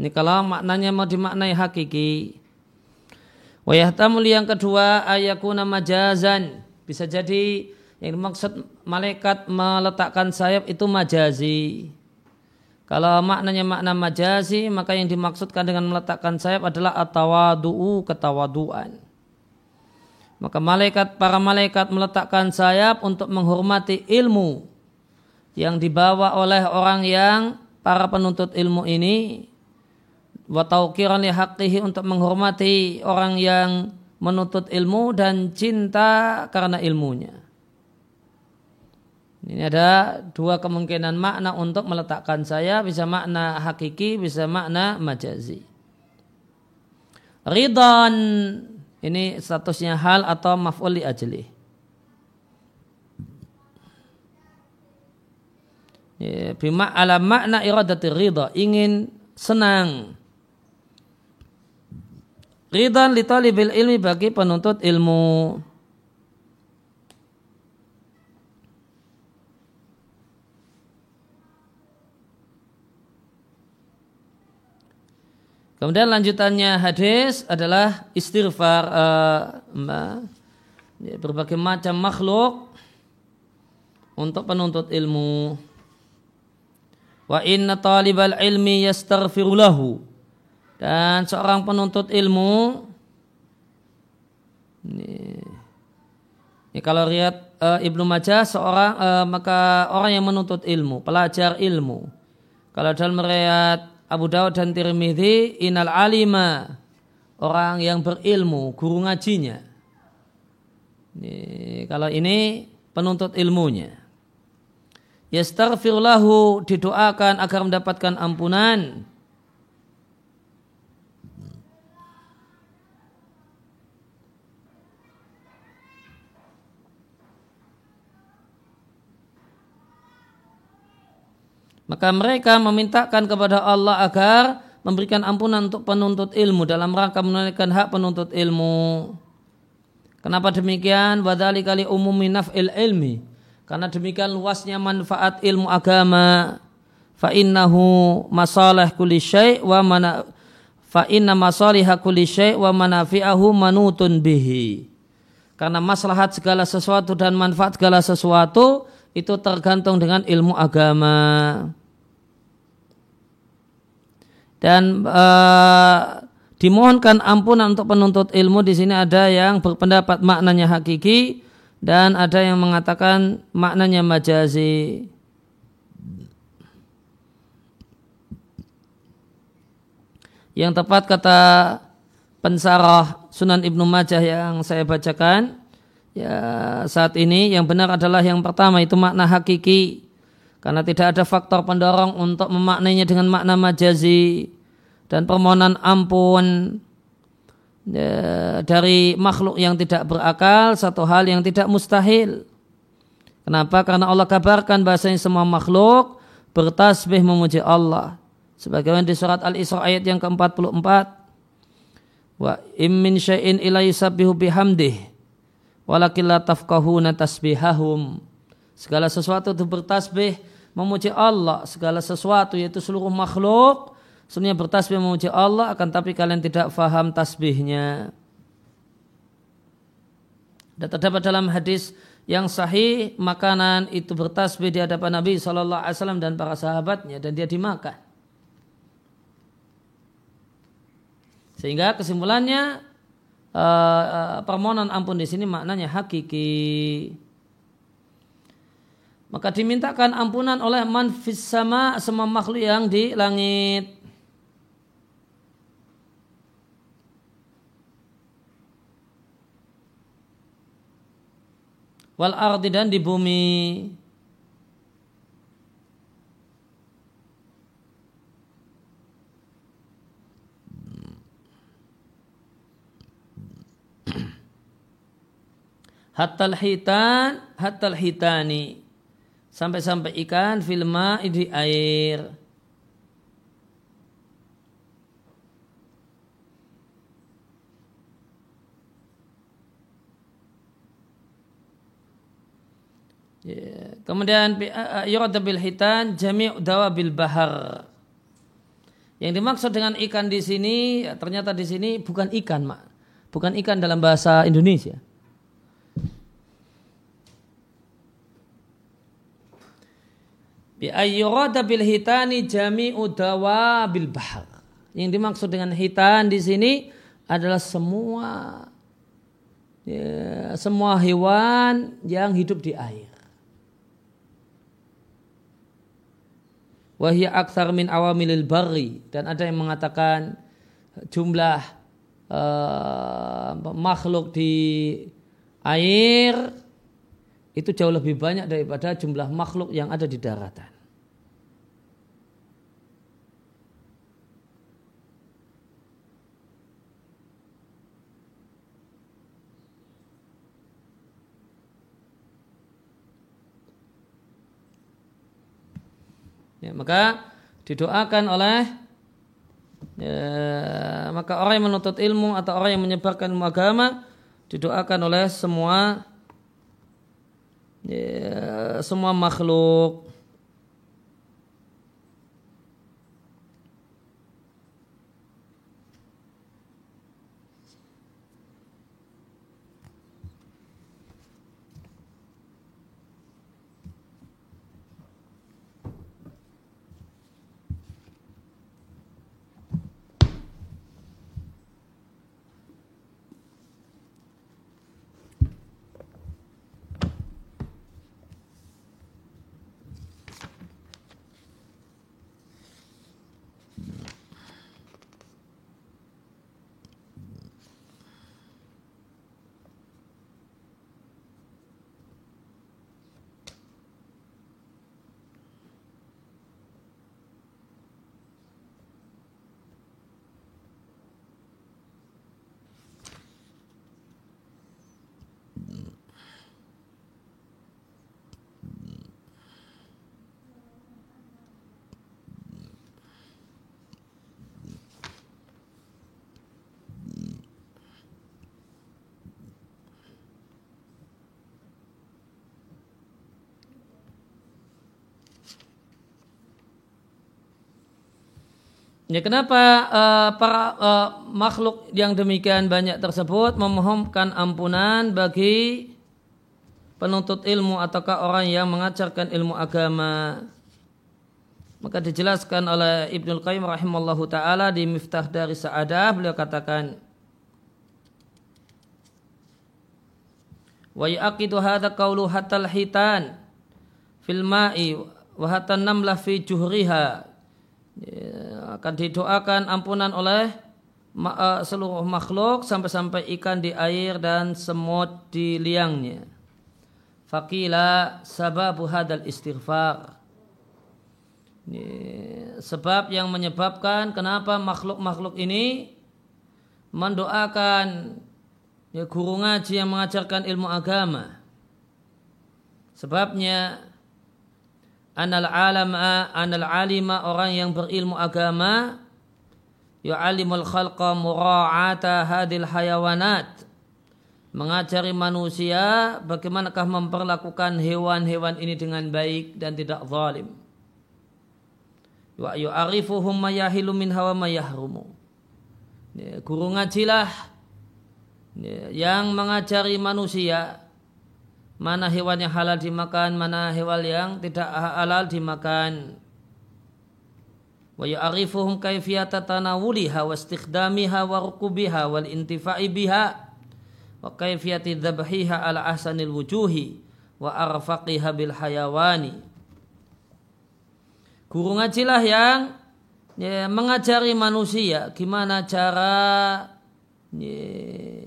[SPEAKER 1] Ini kalau maknanya mau dimaknai hakiki. Wayahtamul yang kedua ayakuna majazan. Bisa jadi yang dimaksud malaikat meletakkan sayap itu majazi. Kalau maknanya makna majazi, maka yang dimaksudkan dengan meletakkan sayap adalah atawadu'u ketawaduan. Maka malaikat para malaikat meletakkan sayap untuk menghormati ilmu yang dibawa oleh orang yang para penuntut ilmu ini wa tauqiran li untuk menghormati orang yang menuntut ilmu dan cinta karena ilmunya. Ini ada dua kemungkinan makna untuk meletakkan saya, bisa makna hakiki, bisa makna majazi. Ridhan ini statusnya hal atau maf'ul li ajli. Ya, bima ala makna iradati ridha, ingin senang. Ridhan li talibil ilmi bagi penuntut ilmu. Kemudian lanjutannya hadis adalah istighfar uh, berbagai macam makhluk untuk penuntut ilmu. Wa inna talibal ilmi yastaghfirulahu. Dan seorang penuntut ilmu ini, ini kalau lihat uh, Ibnu Majah seorang uh, maka orang yang menuntut ilmu, pelajar ilmu. Kalau dalam riwayat Abu Dawud dan Tirmidzi inal alima orang yang berilmu guru ngajinya. Ini, kalau ini penuntut ilmunya. Yastaghfirullahu didoakan agar mendapatkan ampunan Maka mereka memintakan kepada Allah agar memberikan ampunan untuk penuntut ilmu dalam rangka menunaikan hak penuntut ilmu. Kenapa demikian? Wadali kali umumi naf'il ilmi. Karena demikian luasnya manfaat ilmu agama. Fa innahu masalah kulli syai' wa mana fa inna masaliha kulli syai' wa manafi'ahu manutun bihi. Karena maslahat segala sesuatu dan manfaat segala sesuatu itu tergantung dengan ilmu agama. Dan uh, dimohonkan ampunan untuk penuntut ilmu di sini ada yang berpendapat maknanya hakiki dan ada yang mengatakan maknanya majazi. Yang tepat kata pensarah Sunan Ibnu Majah yang saya bacakan ya saat ini yang benar adalah yang pertama itu makna hakiki karena tidak ada faktor pendorong untuk memaknainya dengan makna majazi dan permohonan ampun ya, dari makhluk yang tidak berakal satu hal yang tidak mustahil. Kenapa? Karena Allah kabarkan bahasanya semua makhluk bertasbih memuji Allah. Sebagaimana di surat Al-Isra ayat yang ke-44 Wa immin syai'in ila yusabbihu bihamdih walakin la tafqahuna tasbihahum. Segala sesuatu itu bertasbih memuji Allah, segala sesuatu yaitu seluruh makhluk semuanya bertasbih memuji Allah akan tapi kalian tidak faham tasbihnya. Dan terdapat dalam hadis yang sahih makanan itu bertasbih di hadapan Nabi SAW dan para sahabatnya dan dia dimakan. Sehingga kesimpulannya uh, permohonan ampun di sini maknanya hakiki. Maka dimintakan ampunan oleh manfis sama semua makhluk yang di langit. Wal ardi dan di bumi. Hatal hitan hatal hitani sampai-sampai ikan filma di air Ya. Kemudian yurada bil hitan jami' dawabil bahar. Yang dimaksud dengan ikan di sini ternyata di sini bukan ikan, Mak. Bukan ikan dalam bahasa Indonesia. Bi ayyurada bil hitani jami'u bil bahar. Yang dimaksud dengan hitan di sini adalah semua ya, semua hewan yang hidup di air. Wahya aksar min awamilil bari dan ada yang mengatakan jumlah uh, makhluk di air itu jauh lebih banyak daripada jumlah makhluk yang ada di daratan. Ya, maka didoakan oleh ya, maka orang yang menuntut ilmu atau orang yang menyebarkan agama didoakan oleh semua ya, semua makhluk Ya kenapa uh, para uh, makhluk yang demikian banyak tersebut memohonkan ampunan bagi penuntut ilmu ataukah orang yang mengajarkan ilmu agama? Maka dijelaskan oleh Ibnu Qayyim rahimallahu taala di Miftah dari Sa'adah beliau katakan Wa yaqidu hadza qawlu hatal hitan fil ma'i wa hatan namlah fi juhriha ya, akan didoakan ampunan oleh uh, seluruh makhluk sampai-sampai ikan di air dan semut di liangnya. Fakila sababu hadal istighfar. Ini sebab yang menyebabkan kenapa makhluk-makhluk ini mendoakan ya, guru ngaji yang mengajarkan ilmu agama. Sebabnya anal alama anal alima orang yang berilmu agama yu'alimul khalqa mura'ata hadil hayawanat. Mengajari manusia bagaimanakah memperlakukan hewan-hewan ini dengan baik dan tidak zalim. Wa yu'arifuhum mayahilu min hawa mayahrumu guru ngajilah yang mengajari manusia mana hewan yang halal dimakan, mana hewan yang tidak halal dimakan. Wa ya'rifuhum kaifiyata tanawuliha wa istikhdamiha wa rukubiha wal intifa'i biha wa kaifiyati dhabhiha ala ahsanil wujuhi wa arfaqiha bil hayawani. Guru ngajilah yang ya, mengajari manusia gimana cara ya,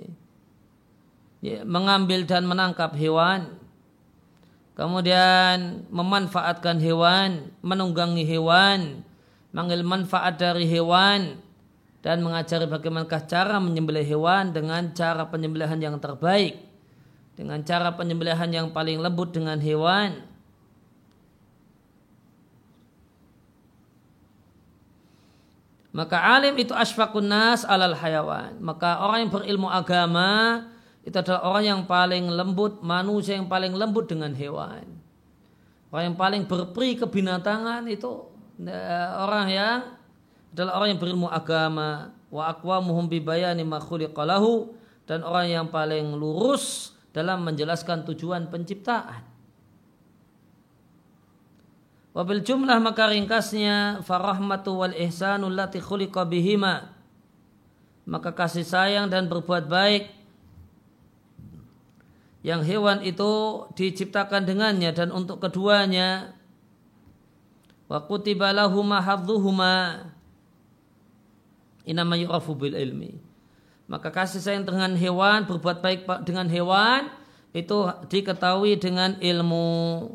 [SPEAKER 1] ya, mengambil dan menangkap hewan, kemudian memanfaatkan hewan, menunggangi hewan, mengambil manfaat dari hewan, dan mengajari bagaimana cara menyembelih hewan dengan cara penyembelihan yang terbaik, dengan cara penyembelihan yang paling lembut dengan hewan. Maka alim itu asfakun nas alal hayawan. Maka orang yang berilmu agama itu adalah orang yang paling lembut, manusia yang paling lembut dengan hewan. Orang yang paling berperi kebinatangan itu eh, orang yang adalah orang yang berilmu agama wa aqwamuhum bi bayani ma khuliqalahu dan orang yang paling lurus dalam menjelaskan tujuan penciptaan. Wabil jumlah maka ringkasnya farahmatu wal ihsanu lati khuliqa bihima maka kasih sayang dan berbuat baik yang hewan itu diciptakan dengannya dan untuk keduanya. Wa kutiba lahuma hadzuhuma inama yu'rafu bil ilmi. Maka kasih sayang dengan hewan berbuat baik dengan hewan itu diketahui dengan ilmu.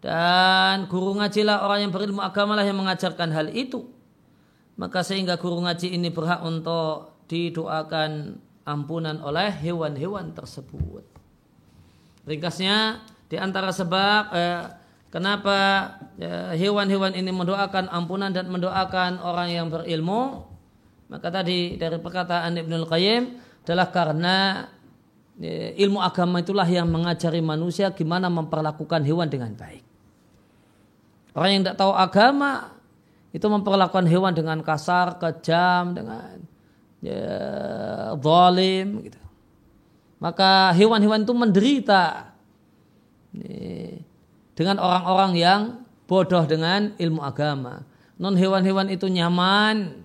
[SPEAKER 1] Dan guru ngajilah orang yang berilmu agama lah yang mengajarkan hal itu. Maka sehingga guru ngaji ini berhak untuk didoakan ampunan oleh hewan-hewan tersebut Ringkasnya di antara sebab eh, kenapa eh, hewan-hewan ini mendoakan ampunan dan mendoakan orang yang berilmu maka tadi dari perkataan Ibnul Qayyim adalah karena eh, ilmu agama itulah yang mengajari manusia gimana memperlakukan hewan dengan baik. Orang yang tidak tahu agama itu memperlakukan hewan dengan kasar, kejam, dengan ya, zalim gitu maka hewan-hewan itu menderita dengan orang-orang yang bodoh dengan ilmu agama. Non hewan-hewan itu nyaman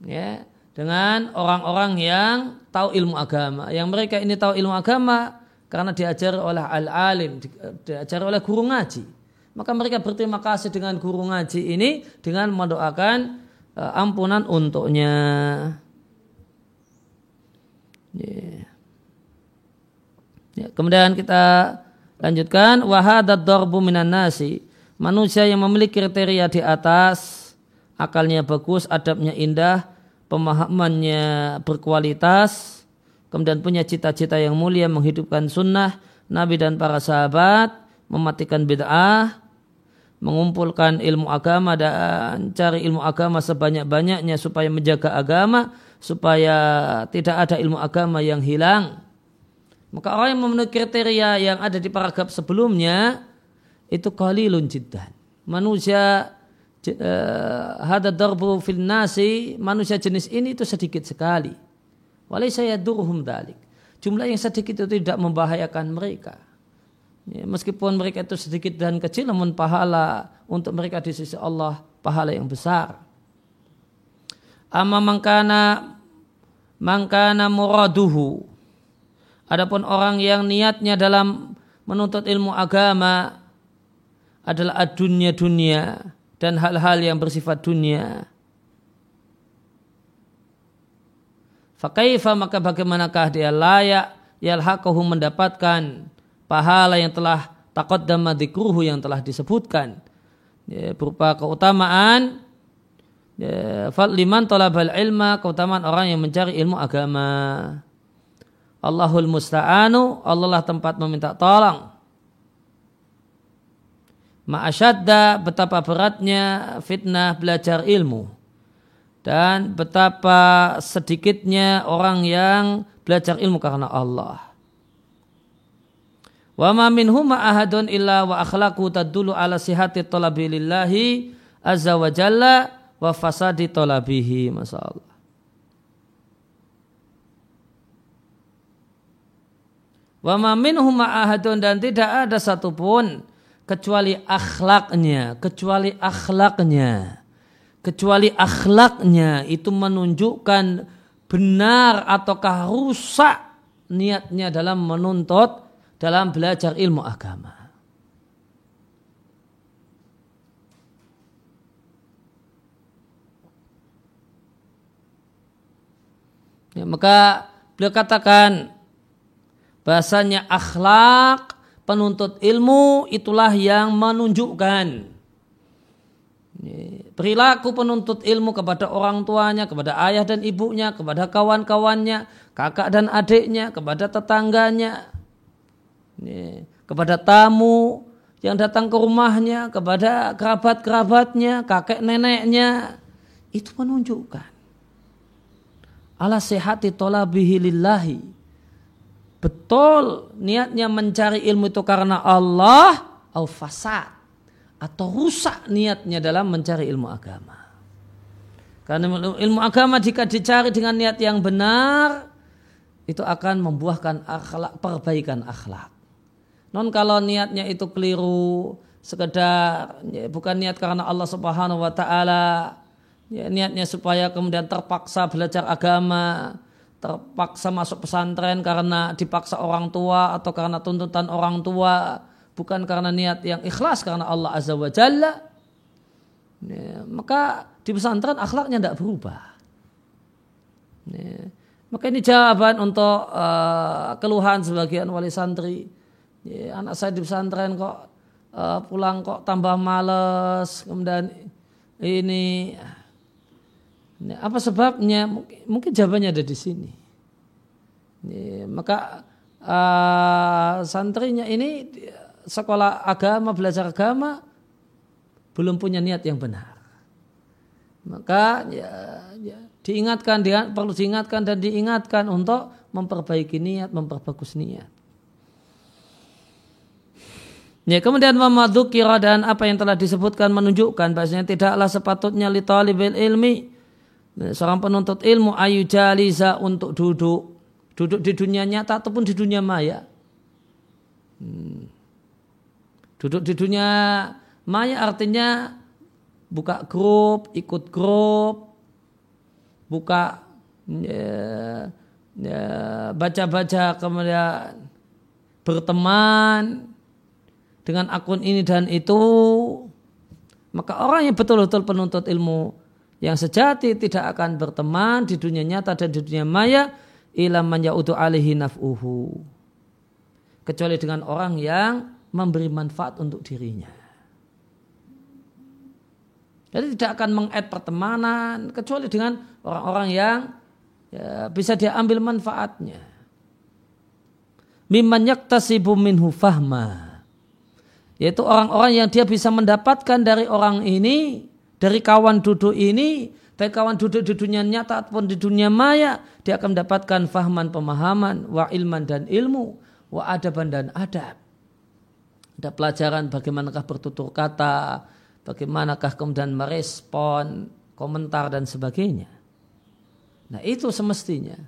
[SPEAKER 1] ya dengan orang-orang yang tahu ilmu agama. Yang mereka ini tahu ilmu agama karena diajar oleh al-alim, diajar oleh guru ngaji. Maka mereka berterima kasih dengan guru ngaji ini dengan mendoakan uh, ampunan untuknya. Yeah. Ya, kemudian kita lanjutkan. Wahadat dorbu minan nasi. Manusia yang memiliki kriteria di atas akalnya bagus, adabnya indah, pemahamannya berkualitas, kemudian punya cita-cita yang mulia menghidupkan sunnah Nabi dan para sahabat, mematikan bid'ah, mengumpulkan ilmu agama dan cari ilmu agama sebanyak-banyaknya supaya menjaga agama, supaya tidak ada ilmu agama yang hilang maka orang yang memenuhi kriteria yang ada di paragraf sebelumnya itu qalilun jiddan. Manusia hada darbu fil nasi manusia jenis ini itu sedikit sekali. Walai saya durhum dalik. Jumlah yang sedikit itu tidak membahayakan mereka. Ya, meskipun mereka itu sedikit dan kecil namun pahala untuk mereka di sisi Allah pahala yang besar. Amma mangkana mangkana muraduhu. Adapun orang yang niatnya dalam menuntut ilmu agama adalah dunia dunia dan hal-hal yang bersifat dunia. Fakaifa maka bagaimanakah dia layak yalhaqahu mendapatkan pahala yang telah takut dan yang telah disebutkan ya, berupa keutamaan ya, liman talabal ilma keutamaan orang yang mencari ilmu agama Allahul musta'anu Allah lah tempat meminta tolong Ma'asyadda betapa beratnya fitnah belajar ilmu dan betapa sedikitnya orang yang belajar ilmu karena Allah. Wa ma minhum ahadun illa wa akhlaqu tadullu ala sihati talabi lillahi azza wa jalla wa fasadi talabihi masyaallah. Wa ma minhum ahadun dan tidak ada satupun kecuali akhlaknya, kecuali akhlaknya, kecuali akhlaknya itu menunjukkan benar ataukah rusak niatnya dalam menuntut, dalam belajar ilmu agama. Ya, maka beliau katakan bahasanya akhlak penuntut ilmu itulah yang menunjukkan. Perilaku penuntut ilmu kepada orang tuanya, kepada ayah dan ibunya, kepada kawan-kawannya, kakak dan adiknya, kepada tetangganya, kepada tamu yang datang ke rumahnya, kepada kerabat-kerabatnya, kakek neneknya, itu menunjukkan. Ala sehati tolabihi lillahi betul niatnya mencari ilmu itu karena Allah au fasad atau rusak niatnya dalam mencari ilmu agama. Karena ilmu agama jika dicari dengan niat yang benar itu akan membuahkan akhlak perbaikan akhlak. Non kalau niatnya itu keliru, sekedar ya, bukan niat karena Allah Subhanahu wa taala, ya, niatnya supaya kemudian terpaksa belajar agama, terpaksa masuk pesantren karena dipaksa orang tua atau karena tuntutan orang tua bukan karena niat yang ikhlas karena Allah Azza wa Jalla. Ya, maka di pesantren akhlaknya tidak berubah. Ya, maka ini jawaban untuk uh, keluhan sebagian wali santri. Ya, anak saya di pesantren kok uh, pulang kok tambah males kemudian ini Nah, apa sebabnya? Mungkin, mungkin jawabannya ada di sini. Ya, maka uh, santrinya ini sekolah agama, belajar agama belum punya niat yang benar. Maka ya, ya, diingatkan, dia, perlu diingatkan dan diingatkan untuk memperbaiki niat, memperbagus niat. Ya, kemudian memadukira dan apa yang telah disebutkan menunjukkan bahasanya tidaklah sepatutnya li talibil ilmi seorang penuntut ilmu ayu jaliza untuk duduk. Duduk di dunia nyata ataupun di dunia maya? Hmm. duduk di dunia maya artinya buka grup ikut grup buka ya, ya, baca-baca kemudian berteman dengan akun ini dan itu. Maka orang yang betul-betul penuntut ilmu yang sejati tidak akan berteman di dunia nyata dan di dunia maya ilam man ya'udu alihi naf'uhu. Kecuali dengan orang yang memberi manfaat untuk dirinya. Jadi tidak akan menged pertemanan kecuali dengan orang-orang yang ya, bisa dia ambil manfaatnya. Mimman yaktasibu minhu fahma. Yaitu orang-orang yang dia bisa mendapatkan dari orang ini dari kawan duduk ini, baik kawan duduk di dunia nyata ataupun di dunia maya, dia akan mendapatkan fahman pemahaman, wa ilman dan ilmu, wa adaban dan adab. Ada pelajaran bagaimanakah bertutur kata, bagaimanakah kemudian merespon komentar dan sebagainya. Nah itu semestinya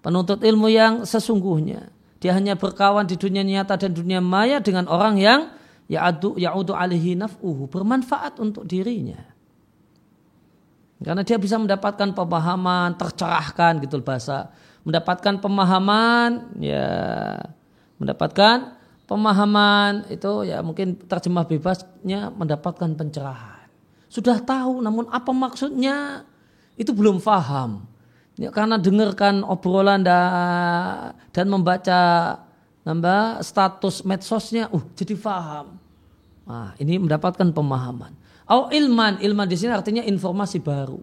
[SPEAKER 1] penuntut ilmu yang sesungguhnya dia hanya berkawan di dunia nyata dan dunia maya dengan orang yang ya'udu ya'udu alihi naf'uhu bermanfaat untuk dirinya. Karena dia bisa mendapatkan pemahaman tercerahkan gitu bahasa, mendapatkan pemahaman ya mendapatkan pemahaman itu ya mungkin terjemah bebasnya mendapatkan pencerahan. Sudah tahu namun apa maksudnya itu belum faham. Ya, karena dengarkan obrolan dan, dan membaca nambah status medsosnya, uh jadi faham. Nah, ini mendapatkan pemahaman. Au ilman, ilman di sini artinya informasi baru.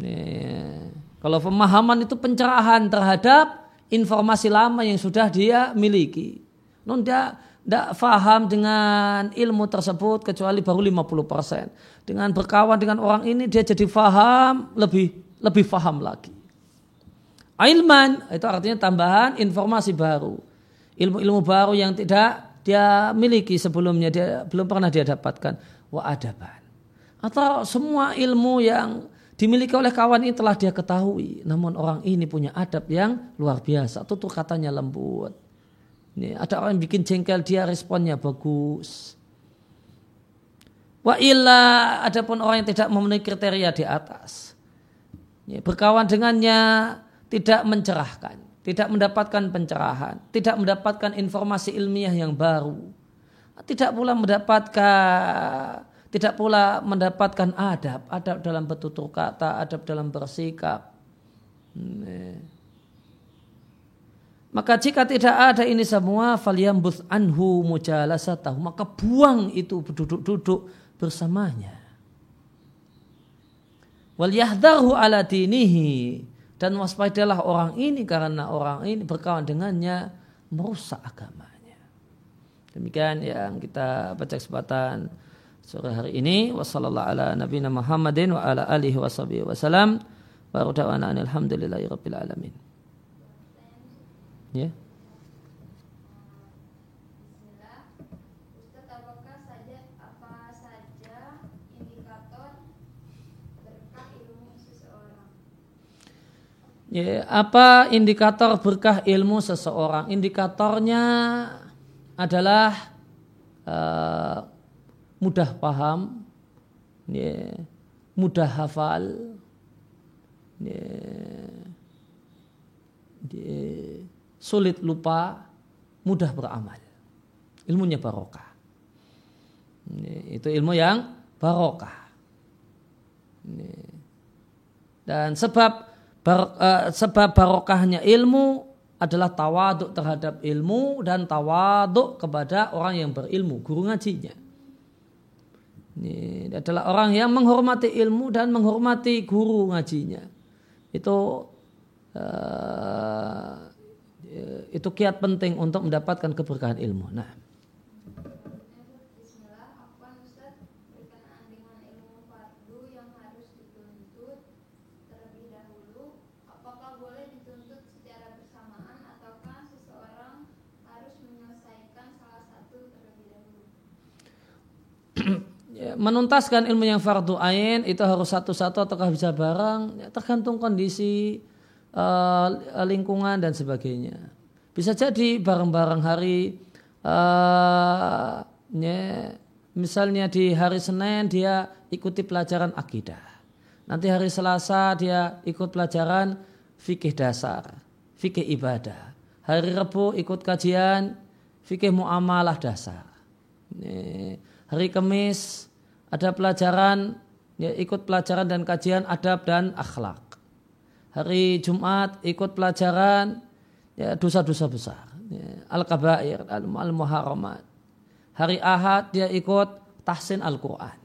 [SPEAKER 1] Nih, kalau pemahaman itu pencerahan terhadap informasi lama yang sudah dia miliki. Non tidak faham dengan ilmu tersebut kecuali baru 50%. Dengan berkawan dengan orang ini dia jadi faham lebih lebih faham lagi. Ilman itu artinya tambahan informasi baru. Ilmu-ilmu baru yang tidak dia miliki sebelumnya, dia belum pernah dia dapatkan. Wa adaban. Atau semua ilmu yang dimiliki oleh kawan ini telah dia ketahui. Namun orang ini punya adab yang luar biasa. Tutur katanya lembut. Ini ada orang yang bikin jengkel dia responnya bagus. Wa illa adapun orang yang tidak memenuhi kriteria di atas berkawan dengannya tidak mencerahkan, tidak mendapatkan pencerahan, tidak mendapatkan informasi ilmiah yang baru, tidak pula mendapatkan tidak pula mendapatkan adab, adab dalam bertutur kata, adab dalam bersikap. Maka jika tidak ada ini semua, falyambus anhu mujalasatahu, maka buang itu duduk-duduk bersamanya. Wal yahdahu ala dinihi. Dan waspadalah orang ini karena orang ini berkawan dengannya merusak agamanya. Demikian yang kita baca kesempatan sore hari ini. Wassalamualaikum ala nabiyina Muhammadin alamin. Ya. Ya, apa indikator berkah ilmu seseorang? Indikatornya adalah uh, mudah paham, ya, mudah hafal, ya, ya, sulit lupa, mudah beramal. Ilmunya barokah. Itu ilmu yang barokah. Dan sebab Bar, uh, sebab barokahnya ilmu adalah tawaduk terhadap ilmu dan tawaduk kepada orang yang berilmu, guru ngajinya. Ini adalah orang yang menghormati ilmu dan menghormati guru ngajinya. Itu uh, itu kiat penting untuk mendapatkan keberkahan ilmu. Nah. Menuntaskan ilmu yang fardu ain itu harus satu-satu ataukah bisa bareng? Ya, tergantung kondisi uh, lingkungan dan sebagainya. Bisa jadi bareng-bareng hari uh, ya, misalnya di hari Senin dia ikuti pelajaran akidah. Nanti hari Selasa dia ikut pelajaran fikih dasar fikih ibadah. Hari Rabu ikut kajian fikih muamalah dasar. Hari Kamis ada pelajaran ya, ikut pelajaran dan kajian adab dan akhlak. Hari Jumat ikut pelajaran ya, dosa-dosa besar, ya, al-kabair, al-muharramat. Hari Ahad dia ikut tahsin Al-Quran.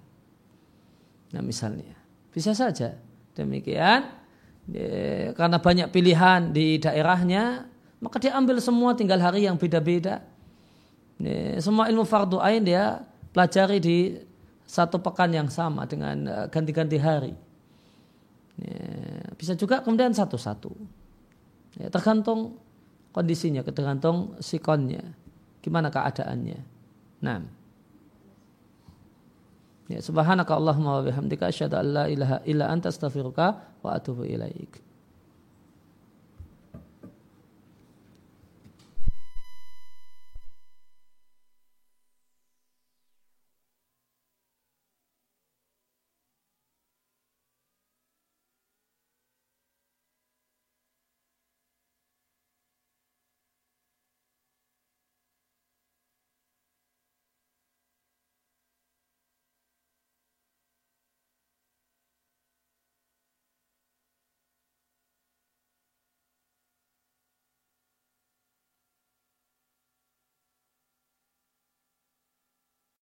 [SPEAKER 1] Nah misalnya, bisa saja demikian. Ya, karena banyak pilihan di daerahnya, maka dia ambil semua tinggal hari yang beda-beda. Ya, semua ilmu fardu ain dia pelajari di satu pekan yang sama dengan eh, ganti-ganti hari. Ya, bisa juga kemudian satu-satu. Ya, tergantung kondisinya, tergantung sikonnya, gimana keadaannya. Nah. Ya, subhanaka Allahumma wa bihamdika asyhadu an la ilaha illa anta astaghfiruka wa atubu ilaik.